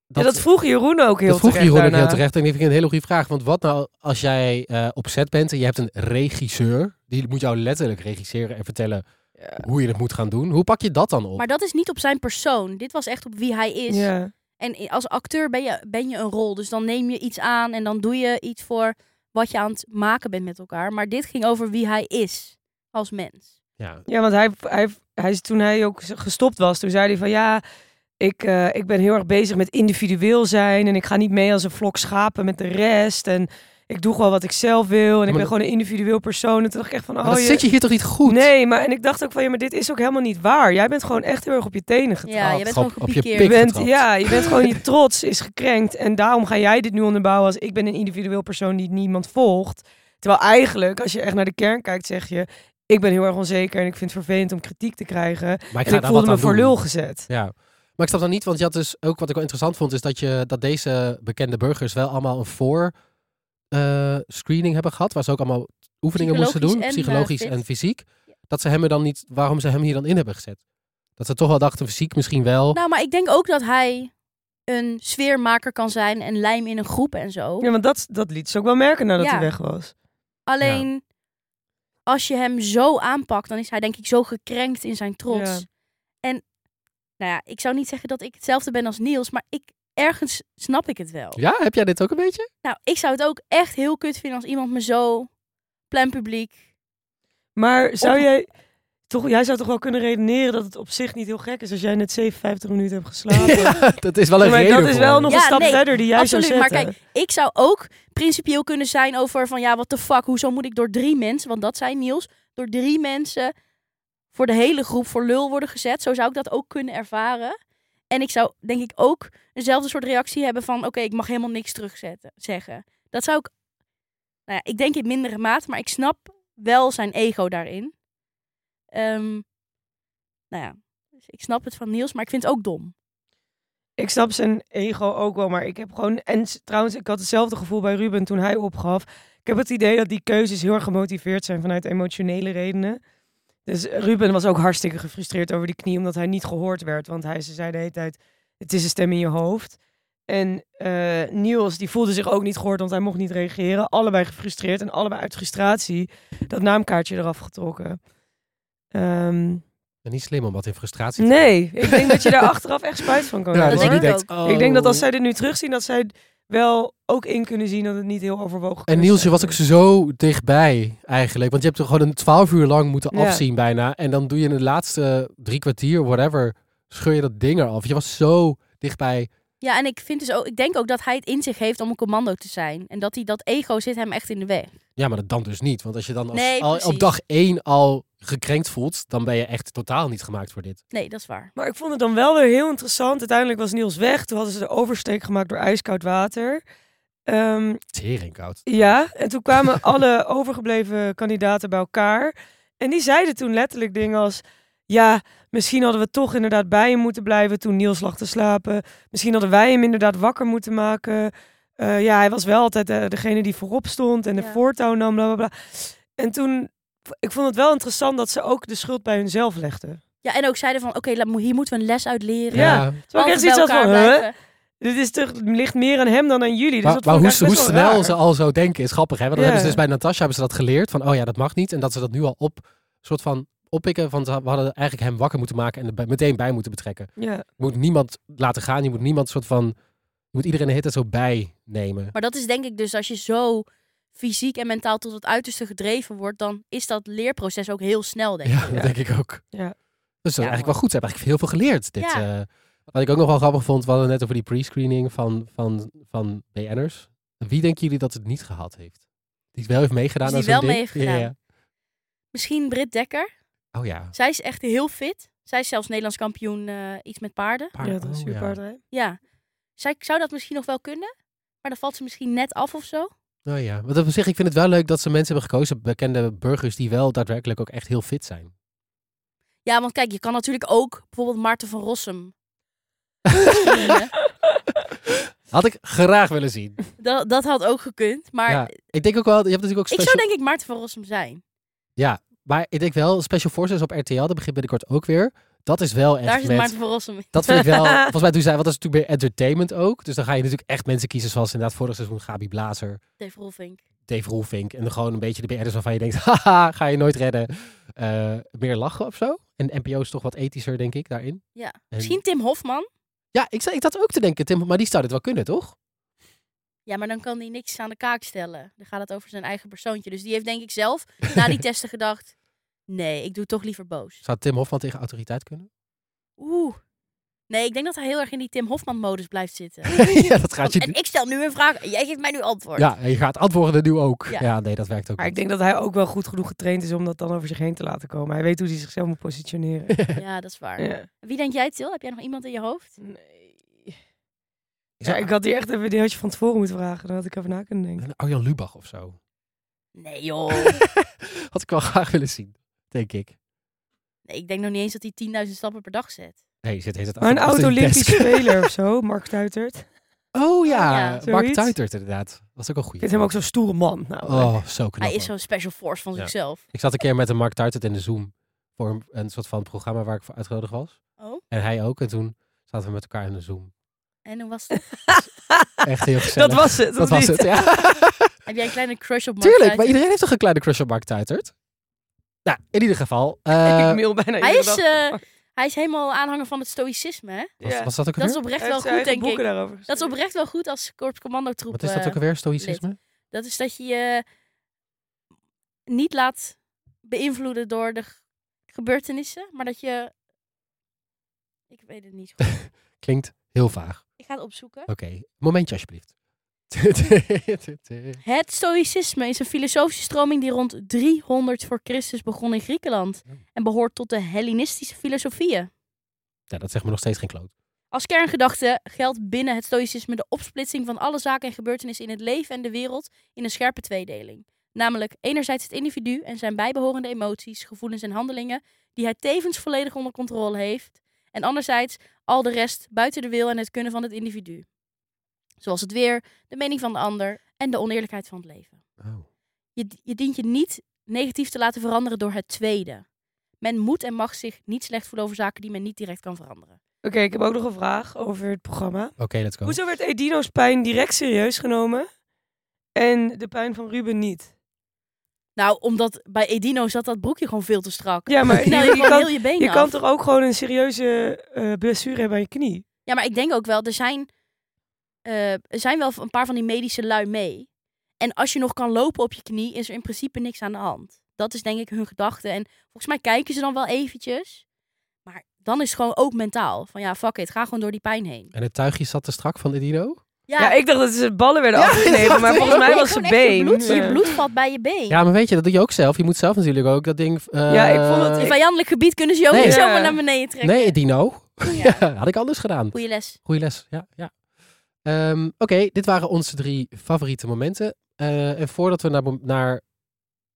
Dat, ja, dat vroeg Jeroen ook heel dat vroeg terecht Jeroen ook heel terecht. En ik vind het een hele goede vraag. Want wat nou als jij eh, op set bent en je hebt een regisseur. Die moet jou letterlijk regisseren en vertellen Ja. hoe je het moet gaan doen. Hoe pak je dat dan op? Maar dat is niet op zijn persoon. Dit was echt op wie hij is. Ja. En als acteur ben je, ben je een rol. Dus dan neem je iets aan en dan doe je iets voor wat je aan het maken bent met elkaar. Maar dit ging over wie hij is als mens. Ja, Ja, want hij, hij, hij, toen hij ook gestopt was, toen zei hij van ja, ik, eh, ik ben heel erg bezig met individueel zijn en ik ga niet mee als een vlok schapen met de rest en ik doe gewoon wat ik zelf wil en ik ben gewoon een individueel persoon. En toen dacht ik echt van, maar oh dat je... zit je hier toch niet goed? Nee, maar en ik dacht ook van ja, maar dit is ook helemaal niet waar. Jij bent gewoon echt heel erg op je tenen getrapt. Ja, je bent Gewoon op je. Je pik bent, getrapt. ja, je bent gewoon je trots is gekrenkt. En daarom ga jij dit nu onderbouwen als ik ben een individueel persoon die niemand volgt. Terwijl eigenlijk, als je echt naar de kern kijkt, zeg je... Ik ben heel erg onzeker en ik vind het vervelend om kritiek te krijgen. Maar ik en ik voelde wat me aan voor doen. lul gezet. Ja. Maar ik snap dan niet, want je had dus ook wat ik wel interessant vond, is dat, je, dat deze bekende burgers wel allemaal een voor eh, screening hebben gehad, waar ze ook allemaal oefeningen moesten doen, Psychologisch en, eh, psychologisch en fysiek. Dat ze hem er dan niet, waarom ze hem hier dan in hebben gezet. Dat ze toch wel dachten, fysiek misschien wel. Nou, maar ik denk ook dat hij een sfeermaker kan zijn en lijm in een groep en zo. Ja, want dat, dat liet ze ook wel merken nadat Ja. hij weg was. Alleen als je hem zo aanpakt, dan is hij denk ik zo gekrenkt in zijn trots. Ja. En nou ja, ik zou niet zeggen dat ik hetzelfde ben als Niels, maar ik ergens snap ik het wel. Ja, heb jij dit ook een beetje? Nou, ik zou het ook echt heel kut vinden als iemand me zo plein publiek. Maar zou Op- jij... Toch, jij zou toch wel kunnen redeneren dat het op zich niet heel gek is als jij net 57 minuten hebt geslapen. Ja, dat is wel een maar reden dat is wel nog Ja, een stap nee, verder die jij absoluut. zou Maar zetten. kijk, ik zou ook principieel kunnen zijn over van ja, what the fuck, hoezo moet ik door drie mensen, want dat zijn Niels, door drie mensen voor de hele groep voor lul worden gezet. Zo zou ik dat ook kunnen ervaren. En ik zou denk ik ook eenzelfde soort reactie hebben van oké, ik mag helemaal niks terugzetten, zeggen. Dat zou ik, nou ja, ik denk in mindere mate, maar ik snap wel zijn ego daarin. Ehm, nou ja, dus ik snap het van Niels, maar ik vind het ook dom. Ik snap zijn ego ook wel, maar ik heb gewoon... En trouwens, ik had hetzelfde gevoel bij Ruben toen hij opgaf. Ik heb het idee dat die keuzes heel erg gemotiveerd zijn vanuit emotionele redenen. Dus Ruben was ook hartstikke gefrustreerd over die knie, omdat hij niet gehoord werd. Want hij ze zei de hele tijd, het is een stem in je hoofd. En eh, Niels, die voelde zich ook niet gehoord, want hij mocht niet reageren. Allebei gefrustreerd en allebei uit frustratie dat naamkaartje eraf getrokken. Ehm, niet slim om wat in frustratie te nee, ik denk dat je daar achteraf echt spijt van kan Ja, hebben. dat je denk ik oh. Ik denk dat als zij dit nu terugzien, dat zij wel ook in kunnen zien dat het niet heel overwogen En keuzes Niels, je was ook zo dichtbij eigenlijk. Want je hebt er gewoon een twaalf uur lang moeten Ja. afzien bijna. En dan doe je in de laatste drie kwartier, whatever, scheur je dat ding eraf. Je was zo dichtbij. Ja, en ik vind dus ook, ik denk ook dat hij het in zich heeft om een commando te zijn. En dat hij dat ego zit hem echt in de weg. Ja, maar dat dan dus niet. Want als je dan als, Nee, al, op dag één al gekrenkt voelt, dan ben je echt totaal niet gemaakt voor dit. Nee, dat is waar. Maar ik vond het dan wel weer heel interessant. Uiteindelijk was Niels weg. Toen hadden ze de oversteek gemaakt door ijskoud water. Ehm, Tering koud. ja, en toen kwamen alle overgebleven kandidaten bij elkaar. En die zeiden toen letterlijk dingen als... Ja, misschien hadden we toch inderdaad bij hem moeten blijven toen Niels lag te slapen. Misschien hadden wij hem inderdaad wakker moeten maken. Eh, ja, hij was wel altijd eh, degene die voorop stond en de Ja. voortouw nam, bla bla bla. En toen, ik vond het wel interessant dat ze ook de schuld bij hunzelf legden. Ja, en ook zeiden van, oké, hier moeten we een les uit leren. Ja. Ja. Ik echt bij van, huh? Dit is toch, het ligt meer aan hem dan aan jullie. Dus Maar, dat maar vond hoe, hoe snel raar. ze al zo denken is grappig. Hè? Want dat Ja. hebben ze dus bij Natasha hebben ze dat geleerd. Van, oh ja, dat mag niet. En dat ze dat nu al op soort van oppikken. Want we hadden eigenlijk hem wakker moeten maken en er bij- meteen bij moeten betrekken. Ja. Je moet niemand laten gaan. Je moet niemand soort van... Je moet iedereen de hele tijd zo bijnemen. Maar dat is denk ik dus als je zo fysiek en mentaal tot het uiterste gedreven wordt, dan is dat leerproces ook heel snel, denk ik. Ja, dat denk ik ook. Ja. Dus dat is Ja, eigenlijk wel goed. Ze hebben eigenlijk heel veel geleerd. Dit, Ja. eh. wat ik ook nog wel grappig vond, we hadden net over die pre-screening van, van, van BN'ers. Wie denken jullie dat het niet gehad heeft? Die wel heeft meegedaan Dus die wel ding? mee heeft Ja, gedaan. Misschien Britt Dekker. ja. Oh ja. Zij is echt heel fit. Zij is zelfs Nederlands kampioen eh, iets met paarden. Paard- ja, dat is oh, superpaardrij. Ja. Zij zou dat misschien nog wel kunnen. Maar dan valt ze misschien net af of zo. Oh ja. Want op zich, ik vind het wel leuk dat ze mensen hebben gekozen, bekende burgers, die wel daadwerkelijk ook echt heel fit zijn. Ja, want kijk, je kan natuurlijk ook bijvoorbeeld Maarten van Rossum. Had ik graag willen zien. dat, dat had ook gekund. Maar ja. Ik denk ook wel, je hebt natuurlijk ook ik special... zou denk ik Maarten van Rossum zijn. Ja, maar ik denk wel, Special Forces op RTL, dat begint binnenkort ook weer. Dat is wel echt Daar zit met... Maarten van Rossum in. Dat vind ik wel, volgens mij doen zij, want dat is natuurlijk meer entertainment ook. Dus dan ga je natuurlijk echt mensen kiezen zoals inderdaad vorig seizoen Gabi Blazer, Dave Rolfink. Dave Roelvink. En dan gewoon een beetje de BN'ers waarvan je denkt, haha, ga je nooit redden. Eh, meer lachen of zo. En NPO is toch wat ethischer, denk ik, daarin. Ja. En- Misschien Tim Hofman. Ja, ik, zat- ik zat ook te denken, Tim, maar die zou dit wel kunnen, toch? Ja, maar dan kan hij niks aan de kaak stellen. Dan gaat het over zijn eigen persoontje. Dus die heeft denk ik zelf na die testen gedacht... Nee, ik doe toch liever boos. Zou Tim Hofman tegen autoriteit kunnen? Oeh. Nee, ik denk dat hij heel erg in die Tim Hofman-modus blijft zitten. ja, dat gaat je... en ik stel nu een vraag jij geeft mij nu antwoord. Ja, en je gaat antwoorden nu ook. Ja, Ja. nee, dat werkt ook Maar ik denk dat hij ook wel goed genoeg getraind is om dat dan over zich heen te laten komen. Hij weet hoe hij zichzelf moet positioneren. Ja, dat is waar. ja. Wie denk jij, Til? Heb jij nog iemand in je hoofd? Nee. Ik Ja, zou- ik had hier echt even, die had je van tevoren moeten vragen. Dan had ik even na kunnen denken. Een Arjan Lubach of zo. Nee, joh. Had ik wel graag willen zien, denk ik. Nee, ik denk nog niet eens dat hij 10.000 stappen per dag zet. Nee, zit heet het Maar een oud-Olympisch speler of zo, Mark Tuitert. Oh ja, ja. Mark. Tuitert inderdaad. Dat is ook een Ik goeie. vind hem ook zo'n stoere man. Nou, Oh, zo knap. Hij is zo'n special force van Ja. zichzelf. Ik zat een keer met een Mark Tuitert in de Zoom. Voor een, een soort van programma waar ik voor uitgenodigd was. Oh, En hij ook. En toen zaten we met elkaar in de Zoom. en hoe was het? Echt heel gezellig. dat was het. Dat was niet? het, ja. Heb jij een kleine crush op Mark Tuurlijk, maar iedereen heeft toch een kleine crush op Mark Tuitert? Nou, in ieder geval. ik eh mail bijna Hij is, eh, hij is helemaal aanhanger van het stoïcisme, hè? was, Ja. was dat ook Dat is oprecht wel goed, denk ik. boeken daarover Dat is oprecht wel goed als Korps Commando troep. Wat is dat eh, ook alweer? Stoïcisme? Dat is dat je je niet laat beïnvloeden door de gebeurtenissen, maar dat je... Ik weet het niet goed. Klinkt heel vaag. Ik ga het opzoeken. Oké, momentje alsjeblieft. Het stoïcisme is een filosofische stroming die rond 300 voor Christus begon in Griekenland Ja. en behoort tot de Hellenistische filosofieën. ja, dat zegt me nog steeds geen kloot. Als kerngedachte geldt binnen het stoïcisme de opsplitsing van alle zaken en gebeurtenissen in het leven en de wereld in een scherpe tweedeling. Namelijk enerzijds het individu en zijn bijbehorende emoties, gevoelens en handelingen, die hij tevens volledig onder controle heeft. En anderzijds al de rest buiten de wil en het kunnen van het individu. Zoals het weer, de mening van de ander en de oneerlijkheid van het leven. Oh. Je, je dient je niet negatief te laten veranderen door het tweede. Men moet en mag zich niet slecht voelen over zaken die men niet direct kan veranderen. Oké, ik heb ook nog een vraag over het programma. Oké, let's go. Hoezo werd Edino's pijn direct serieus genomen en de pijn van Ruben niet? Nou, omdat bij Edino zat dat broekje gewoon veel te strak. Ja, maar Nou, je, kan, heel je been je af. kan toch ook gewoon een serieuze eh, blessure hebben aan je knie? Ja, maar ik denk ook wel, er zijn, eh, er zijn wel een paar van die medische lui mee. En als je nog kan lopen op je knie, is er in principe niks aan de hand. Dat is denk ik hun gedachte. En volgens mij kijken ze dan wel eventjes. Maar dan is het gewoon ook mentaal. Van ja, fuck it, ga gewoon door die pijn heen. En het tuigje zat te strak van de dino? Ja, ik dacht dat ze ballen werden Ja, afgesneden, maar volgens mij was Je been. bloed, je bloed valt bij je been. Ja, maar weet je, dat doe je ook zelf. Je moet zelf natuurlijk ook dat ding... eh, Ja, ik vond het- In vijandelijk gebied kunnen ze je ook Nee. niet zomaar naar beneden trekken. Nee, dino. Ja, had ik anders gedaan. Goeie les. Goeie les, ja. ja. Ehm, Oké, dit waren onze drie favoriete momenten. Eh, en voordat we naar, naar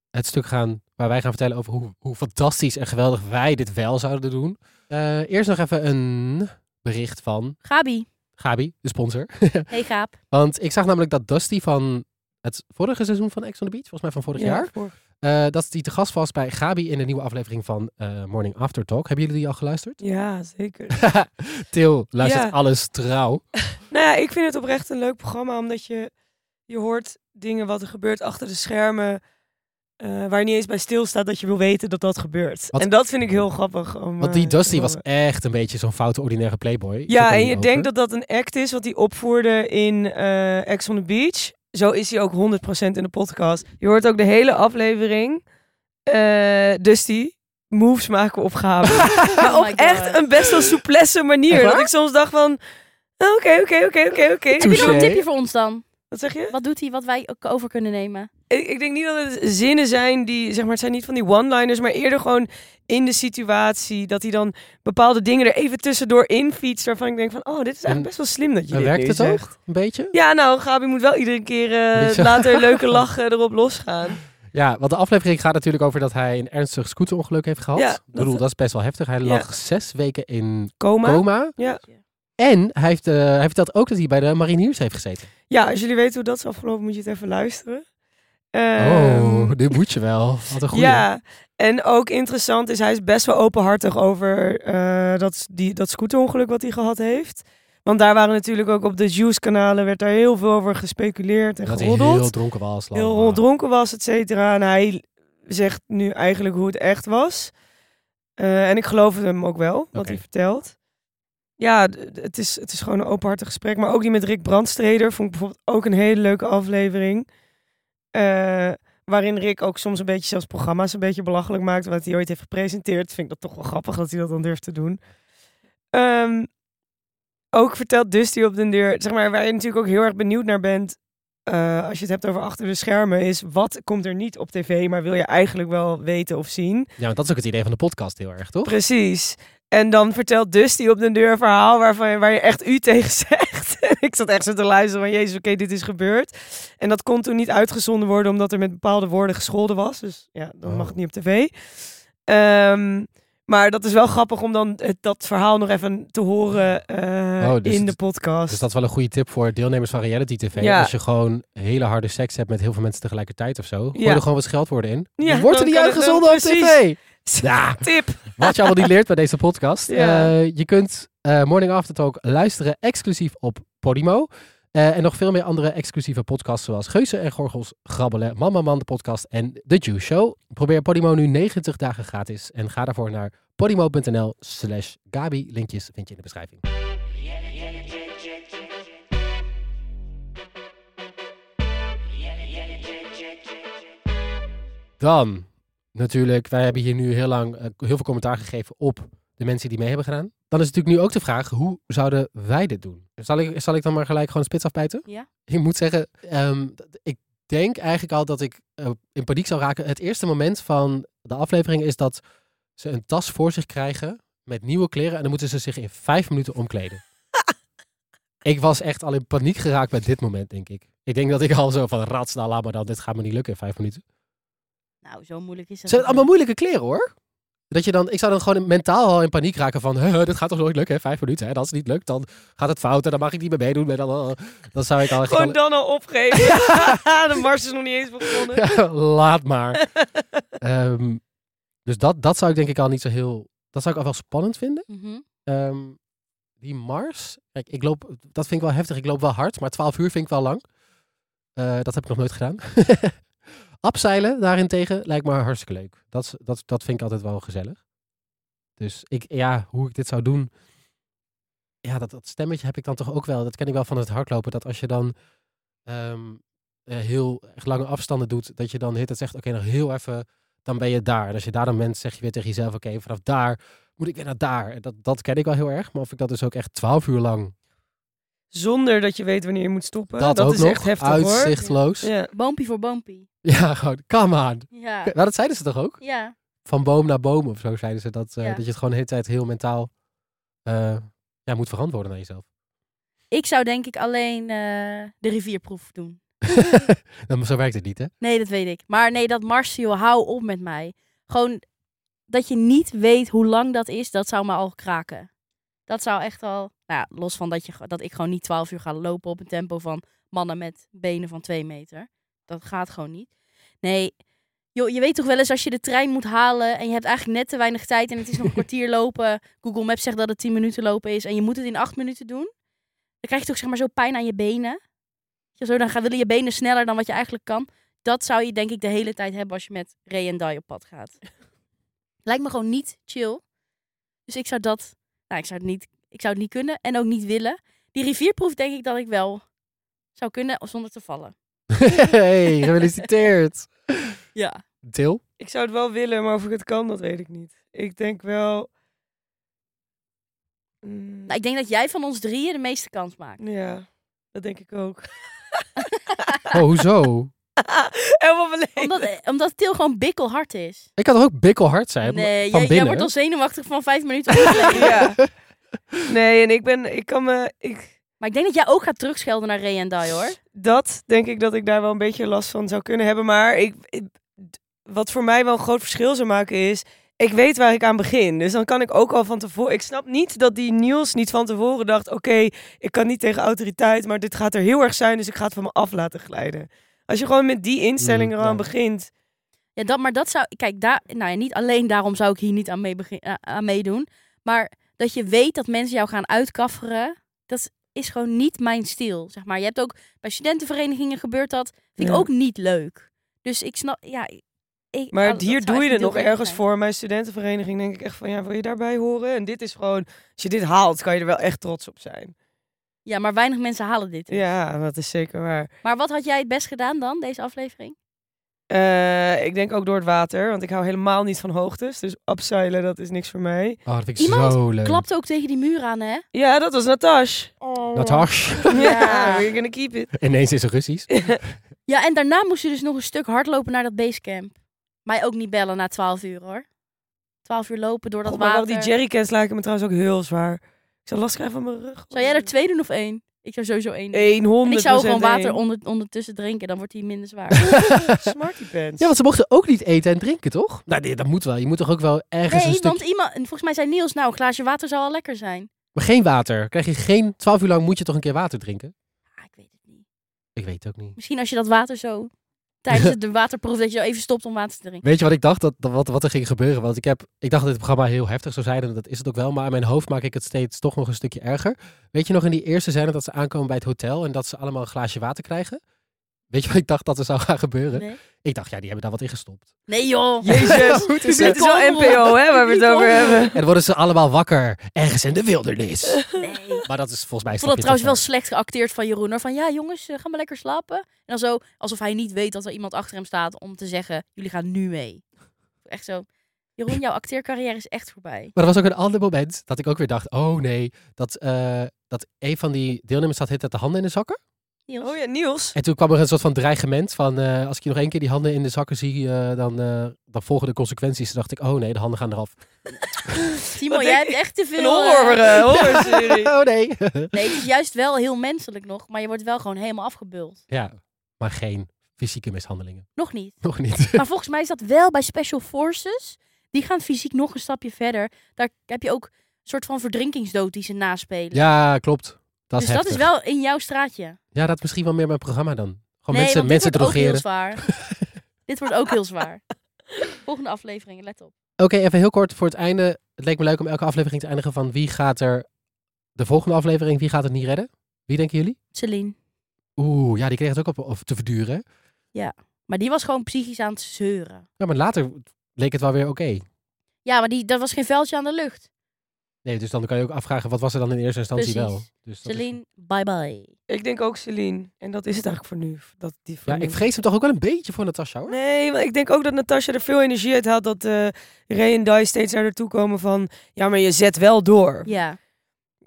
het stuk gaan waar wij gaan vertellen over hoe, hoe fantastisch en geweldig wij dit wel zouden doen. eh, eerst nog even een bericht van Gabi. Gabi, de sponsor. Hey Gaap. Want ik zag namelijk dat Dusty van het vorige seizoen van Ex on the Beach, volgens mij van vorig jaar, voor- eh, dat die te gast was bij Gabi in de nieuwe aflevering van eh, Morning After Talk. Hebben jullie die al geluisterd? Ja, zeker. Til luistert Ja. alles trouw. Nou ja, ik vind het oprecht een leuk programma, omdat je, je hoort dingen wat er gebeurt achter de schermen. eh, waar je niet eens bij stilstaat dat je wil weten dat dat gebeurt. Wat- en dat vind ik heel grappig. Om, Want die Dusty was echt een beetje zo'n foute ordinaire playboy. Ja, en je over. denkt dat dat een act is wat hij opvoerde in Ex on the Beach. Zo is hij ook 100% in de podcast. Je hoort ook de hele aflevering. eh Dusty moves maken op Gabi. maar Oh op echt een best wel souplesse manier. Dat ik soms dacht van... Oké, oké, oké, oké, oké. Heb je nog een tipje voor ons dan? Wat zeg je? Wat doet hij wat wij ook over kunnen nemen? Ik, ik denk niet dat het zinnen zijn die, zeg maar, het zijn niet van die one-liners, maar eerder gewoon in de situatie dat hij dan bepaalde dingen er even tussendoor in fietst, waarvan ik denk van, oh, dit is eigenlijk En- best wel slim dat je dit werkt het zegt. ook? Een beetje? Ja, nou, Gabi moet wel iedere keer eh, later leuke lachen erop losgaan. Ja, want de aflevering gaat natuurlijk over dat hij een ernstig scooterongeluk heeft gehad. Ja, ik bedoel, dat- dat is best wel heftig. Hij Ja. lag zes weken in Coma. coma. Ja. En hij, heeft, eh, hij vertelt ook dat hij bij de mariniers heeft gezeten. ja, als jullie weten hoe dat is afgelopen, moet je het even luisteren. Ehm, oh, dit moet je wel. Wat een goeie. Ja, en ook interessant is, hij is best wel openhartig over eh, dat, die, dat scooterongeluk wat hij gehad heeft. Want daar waren natuurlijk ook op de Juice-kanalen, werd daar heel veel over gespeculeerd en dat hij geroddeld. heel dronken was. heel dronken was, et cetera. En hij zegt nu eigenlijk hoe het echt was. Eh, en ik geloof hem ook wel, wat hij vertelt. Ja, het is, het is gewoon een openhartig gesprek. Maar ook die met Rick Brandstreder vond ik bijvoorbeeld ook een hele leuke aflevering. Eh, waarin Rick ook soms een beetje zelfs programma's een beetje belachelijk maakt. Wat hij ooit heeft gepresenteerd. Vind ik dat toch wel grappig dat hij dat dan durft te doen. Ehm, ook vertelt Dusty op den deur, zeg maar, waar je natuurlijk ook heel erg benieuwd naar bent. eh, als je het hebt over achter de schermen, is wat komt er niet op tv, maar wil je eigenlijk wel weten of zien. Ja, want dat is ook het idee van de podcast heel erg, toch? Precies. En dan vertelt Dusty op den deur een verhaal waarvan waar je echt u tegen zegt. Ik zat echt zo te luisteren van, jezus, oké, dit is gebeurd. En dat kon toen niet uitgezonden worden, omdat er met bepaalde woorden gescholden was. Dus ja, dan mag Oh. het niet op tv. Ehm, maar dat is wel grappig om dan het, dat verhaal nog even te horen eh, Oh, dus in de podcast. Dus dat is wel een goede tip voor deelnemers van reality tv. Ja. Als je gewoon hele harde seks hebt met heel veel mensen tegelijkertijd of zo. Gooi Ja. er gewoon wat scheldwoorden in. Ja, Dan wordt er niet uitgezonden op tv. Ja, Tip! wat je allemaal niet leert bij deze podcast. Ja. Eh, je kunt eh, Morning After Talk luisteren exclusief op Podimo. Eh, en nog veel meer andere exclusieve podcasts zoals Geuze en Gorgels, Grabbelen, Man Man de podcast en The Juice Show. Probeer Podimo nu 90 dagen gratis en ga daarvoor naar podimo.nl slash Gabi. Linkjes vind je in de beschrijving. Dan natuurlijk, wij hebben hier nu heel lang eh, heel veel commentaar gegeven op de mensen die mee hebben gedaan. Dan is natuurlijk nu ook de vraag, hoe zouden wij dit doen? Zal ik, zal ik dan maar gelijk gewoon spits afbijten? Ja. Ik moet zeggen, ehm, ik denk eigenlijk al dat ik eh, in paniek zou raken. Het eerste moment van de aflevering is dat ze een tas voor zich krijgen met nieuwe kleren en dan moeten ze zich in vijf minuten omkleden. ik was echt al in paniek geraakt bij dit moment, denk ik. Ik denk dat ik al zo van rats, nou laat maar dan, dit gaat me niet lukken in vijf minuten. Nou, zo moeilijk is Het het. zijn allemaal moeilijke kleren hoor. Dat je dan, ik zou dan gewoon mentaal al in paniek raken van, "Huh, dit gaat toch nooit lukken, hè? vijf minuten. Hè? En als het niet lukt, dan gaat het fout en dan mag ik niet meer meedoen. En dan, eh, dan zou ik al Gewoon al- dan al opgeven. de mars is nog niet eens begonnen. Ja, laat maar. Ehm, dus dat, dat zou ik denk ik al niet zo heel, dat zou ik al wel spannend vinden. Mhm. Ehm, die Mars, kijk, ik loop, dat vind ik wel heftig. Ik loop wel hard, maar 12 uur vind ik wel lang. Eh, dat heb ik nog nooit gedaan. Abseilen daarentegen lijkt me hartstikke leuk. Dat, dat, dat vind ik altijd wel gezellig. Dus ik, ja, hoe ik dit zou doen. Ja, dat, dat stemmetje heb ik dan toch ook wel. Dat ken ik wel van het hardlopen. Dat als je dan ehm, eh, heel echt lange afstanden doet, dat je dan het zegt, oké, nog heel even, dan ben je daar. En als je daar dan bent, zeg je weer tegen jezelf, oké, vanaf daar moet ik weer naar daar. En Dat, dat ken ik wel heel erg. Maar of ik dat dus ook echt 12 uur lang, Zonder dat je weet wanneer je moet stoppen. dat, Dat, ook is nog, echt heftig hoor. uitzichtloos. Ja. Boompie voor boompie. gewoon, come on. Ja. Nou, dat zeiden ze toch ook? Ja. Van boom naar boom of zo zeiden ze. Dat, eh, Ja. dat je het gewoon de hele tijd heel mentaal eh, ja, moet verantwoorden naar jezelf. Ik zou denk ik alleen eh, de rivierproef doen. Dan, zo werkt het niet, hè? Nee, dat weet ik. Maar nee, dat Martial, hou op met mij. Gewoon dat je niet weet hoe lang dat is, dat zou me al kraken. Dat zou echt al, nou ja, los van dat, je, dat ik gewoon niet 12 uur ga lopen op een tempo van mannen met benen van 2 meter. Dat gaat gewoon niet. Nee, joh, je weet toch wel eens als je de trein moet halen en je hebt eigenlijk net te weinig tijd en het is nog een kwartier lopen. Google Maps zegt dat het 10 minuten lopen is en je moet het in 8 minuten doen. Dan krijg je toch zeg maar zo pijn aan je benen. Ja, zo, dan gaan, willen je benen sneller dan wat je eigenlijk kan. dat zou je denk ik de hele tijd hebben als je met Ray en Dai op pad gaat. Lijkt me gewoon niet chill. Dus ik zou dat, nou ik zou het niet, ik zou het niet kunnen en ook niet willen. Die rivierproef denk ik dat ik wel zou kunnen zonder te vallen. hey, gefeliciteerd. Ja. Til? Ik zou het wel willen, maar of ik het kan, dat weet ik niet. Ik denk wel... Mm, Nou, ik denk dat jij van ons drieën de meeste kans maakt. ja, dat denk ik ook. Oh, hoezo? Helemaal verlegen. Omdat, eh, omdat Til gewoon bikkelhard is. Ik kan toch ook bikkelhard zijn? Nee, van jij, jij wordt al zenuwachtig van vijf minuten. Ja. Nee, en ik ben... Ik kan me... Ik, Maar ik denk dat jij ook gaat terugschelden naar Ray en Dai hoor. dat denk ik dat ik daar wel een beetje last van zou kunnen hebben. Maar ik, ik- wat voor mij wel een groot verschil zou maken is... Ik weet waar ik aan begin. Dus dan kan ik ook al van tevoren... Ik snap niet dat die Niels niet van tevoren dacht... Oké, ik kan niet tegen autoriteit, maar dit gaat er heel erg zijn. Dus ik ga het van me af laten glijden. Als je gewoon met die instelling Mm, er aan ja. begint... Ja, dat, maar dat zou... Kijk, daar, nou ja, niet alleen daarom zou ik hier niet aan, mee begin, eh, aan meedoen. Maar dat je weet dat mensen jou gaan uitkafferen... Dat is gewoon niet mijn stijl, zeg maar. Je hebt ook... Bij studentenverenigingen gebeurt dat. Vind ik ook niet leuk. Dus ik snap... Ja, ik, Maar hier doe je het nog ergens zijn. voor. Mijn studentenvereniging denk ik echt van... Ja, wil je daarbij horen? En dit is gewoon... Als je dit haalt, kan je er wel echt trots op zijn. Ja, maar weinig mensen halen dit. Ja, dat is zeker waar. Maar wat had jij het best gedaan dan, deze aflevering? Eh, ik denk ook door het water, want ik hou helemaal niet van hoogtes. Dus abseilen, dat is niks voor mij. Oh, dat vind ik Iemand zo leuk. Klapt ook tegen die muur aan, hè? Ja, dat was Natash. Oh. Ja, we're gonna keep it. Ineens is het Russisch. Ja, en daarna moest je dus nog een stuk hardlopen naar dat basecamp. Mij ook niet bellen na 12 uur, hoor. 12 uur lopen door dat Oh, maar wel water. die jerrycans lijken me trouwens ook heel zwaar. Ik zou last krijgen van mijn rug. Zou jij er twee doen of één? Ik zou sowieso één doen. 100 En ik zou gewoon water onder, ondertussen drinken, dan wordt hij minder zwaar. Smarty pants. Ja, want ze mochten ook niet eten en drinken, toch? Nou, nee, dat moet wel. Je moet toch ook wel ergens een nee, stuk... want iemand, volgens mij zei Niels, nou, een glaasje water zou al lekker zijn. Maar geen water. Krijg je geen... Twaalf uur lang moet je toch een keer water drinken? Ah, ik weet het niet. Ik weet het ook niet. Misschien als je dat water zo, tijdens de waterproef, dat je zo even stopt om water te drinken. Weet je wat ik dacht? Dat, dat, wat, wat er ging gebeuren? Want ik, heb, ik dacht dat dit programma heel heftig zou zijn. En dat is het ook wel. Maar in mijn hoofd maak ik het steeds toch nog een stukje erger. Weet je nog in die eerste scène dat ze aankomen bij het hotel... en dat ze allemaal een glaasje water krijgen? Weet je wat ik dacht dat er zou gaan gebeuren? Nee, Ik dacht, ja, die hebben daar wat in gestopt. nee joh. Jezus, dit is wel NPO, hè, waar we het over hebben. En dan worden ze allemaal wakker. Ergens in de wildernis. Nee. Maar dat is volgens mij... Ik vond dat trouwens wel slecht geacteerd van Jeroen. Van ja, jongens, eh, ga maar lekker slapen. En dan zo, alsof hij niet weet dat er iemand achter hem staat om te zeggen: jullie gaan nu mee. Echt zo. Jeroen, jouw acteercarrière is echt voorbij. Maar er was ook een ander moment dat ik ook weer dacht... Oh nee, dat, eh, dat een van die deelnemers zat het de handen in de zakken. Niels. Oh ja, Niels. En toen kwam er een soort van dreigement van... eh, als ik je nog één keer die handen in de zakken zie... eh, dan, eh, dan volgen de consequenties. Toen dacht ik, oh nee, de handen gaan eraf. Simon, Wat jij hebt echt te Een veel. horror, eh, horrorserie. oh nee. Nee, het is juist wel heel menselijk nog, maar je wordt wel gewoon helemaal afgebeuld. ja, maar geen fysieke mishandelingen. Nog niet. Nog niet. Maar volgens mij is dat wel bij Special Forces. Die gaan fysiek nog een stapje verder. Daar heb je ook een soort van verdrinkingsdood die ze naspelen. ja, klopt. Dat is dus dat is wel in jouw straatje. Ja, dat is misschien wel meer mijn programma dan. Gewoon nee, mensen, mensen dit wordt ook heel zwaar. dit wordt ook heel zwaar. Volgende aflevering, let op. Oké, even heel kort voor het einde. Het leek me leuk om elke aflevering te eindigen van wie gaat er... De volgende aflevering, wie gaat het niet redden? Wie denken jullie? Celine. Oeh, ja, die kreeg het ook op, op te verduren. hè? Maar die was gewoon psychisch aan het zeuren. Ja, maar later leek het wel weer oké. Ja, maar die, dat was geen veldje aan de lucht. Nee, dus dan kan je ook afvragen, wat was er dan in eerste instantie Precies. wel? Dus dat is- Celine, bye bye. Ik denk ook Celine. En dat is het eigenlijk voor nu. Dat die voor Ja, nu. ik vrees hem toch ook wel een beetje voor Natasha, hoor. Nee, maar ik denk ook dat Natasja er veel energie uit had. Dat eh Ray en Dai steeds naar haar toe komen van... Ja, maar je zet wel door. Ja.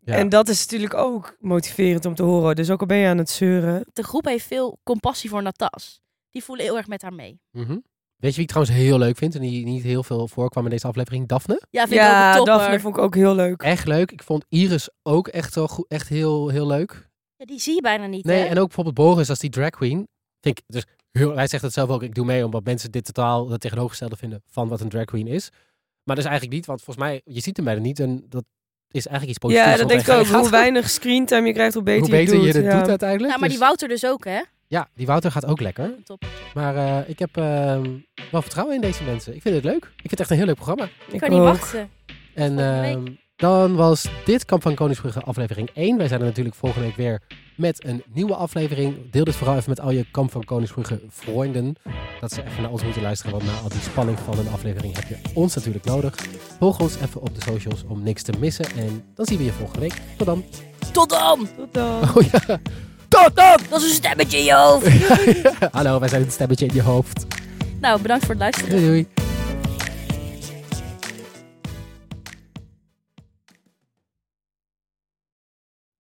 Ja. En dat is natuurlijk ook motiverend om te horen. Dus ook al ben je aan het zeuren. De groep heeft veel compassie voor Natas. Die voelen heel erg met haar mee. Mhm. Weet je wie ik trouwens heel leuk vind en die niet heel veel voorkwam in deze aflevering? Daphne. Ja, vind ik ook een. Daphne vond ik ook heel leuk. Echt leuk. Ik vond Iris ook echt, wel goed, echt heel, heel leuk. Ja, die zie je bijna niet, Nee, hè? en ook bijvoorbeeld Boris als die drag queen. Vind ik, dus heel, hij zegt het zelf ook, ik doe mee omdat mensen dit totaal het tegenovergestelde vinden van wat een drag queen is. Maar dat is eigenlijk niet, want volgens mij, je ziet hem bijna niet en dat is eigenlijk iets positiefs. Ja, dat denk ik ook. Hoe weinig screentime je krijgt, hoe beter, hoe beter je je het doet. het ja. doet uiteindelijk. Ja, maar die Dus- Wouter dus ook, hè? Ja, die Wouter gaat ook lekker. Een toppertje. Maar eh, ik heb ehm, wel vertrouwen in deze mensen. Ik vind het leuk. Ik vind het echt een heel leuk programma. Ik kan niet ook. wachten. En ehm, Dan was dit Kamp van Koningsbrugge aflevering 1. Wij zijn er natuurlijk volgende week weer met een nieuwe aflevering. Deel dit vooral even met al je Kamp van Koningsbrugge vrienden. Dat ze even naar ons moeten luisteren. Want na al die spanning van een aflevering heb je ons natuurlijk nodig. Volg ons even op de socials om niks te missen. En dan zien we je volgende week. Tot dan. Tot dan! Tot dan. Oh ja. Tot dan! Dat is een stemmetje in je hoofd. Hallo, wij zijn het stemmetje in je hoofd. nou, bedankt voor het luisteren. Doei doei.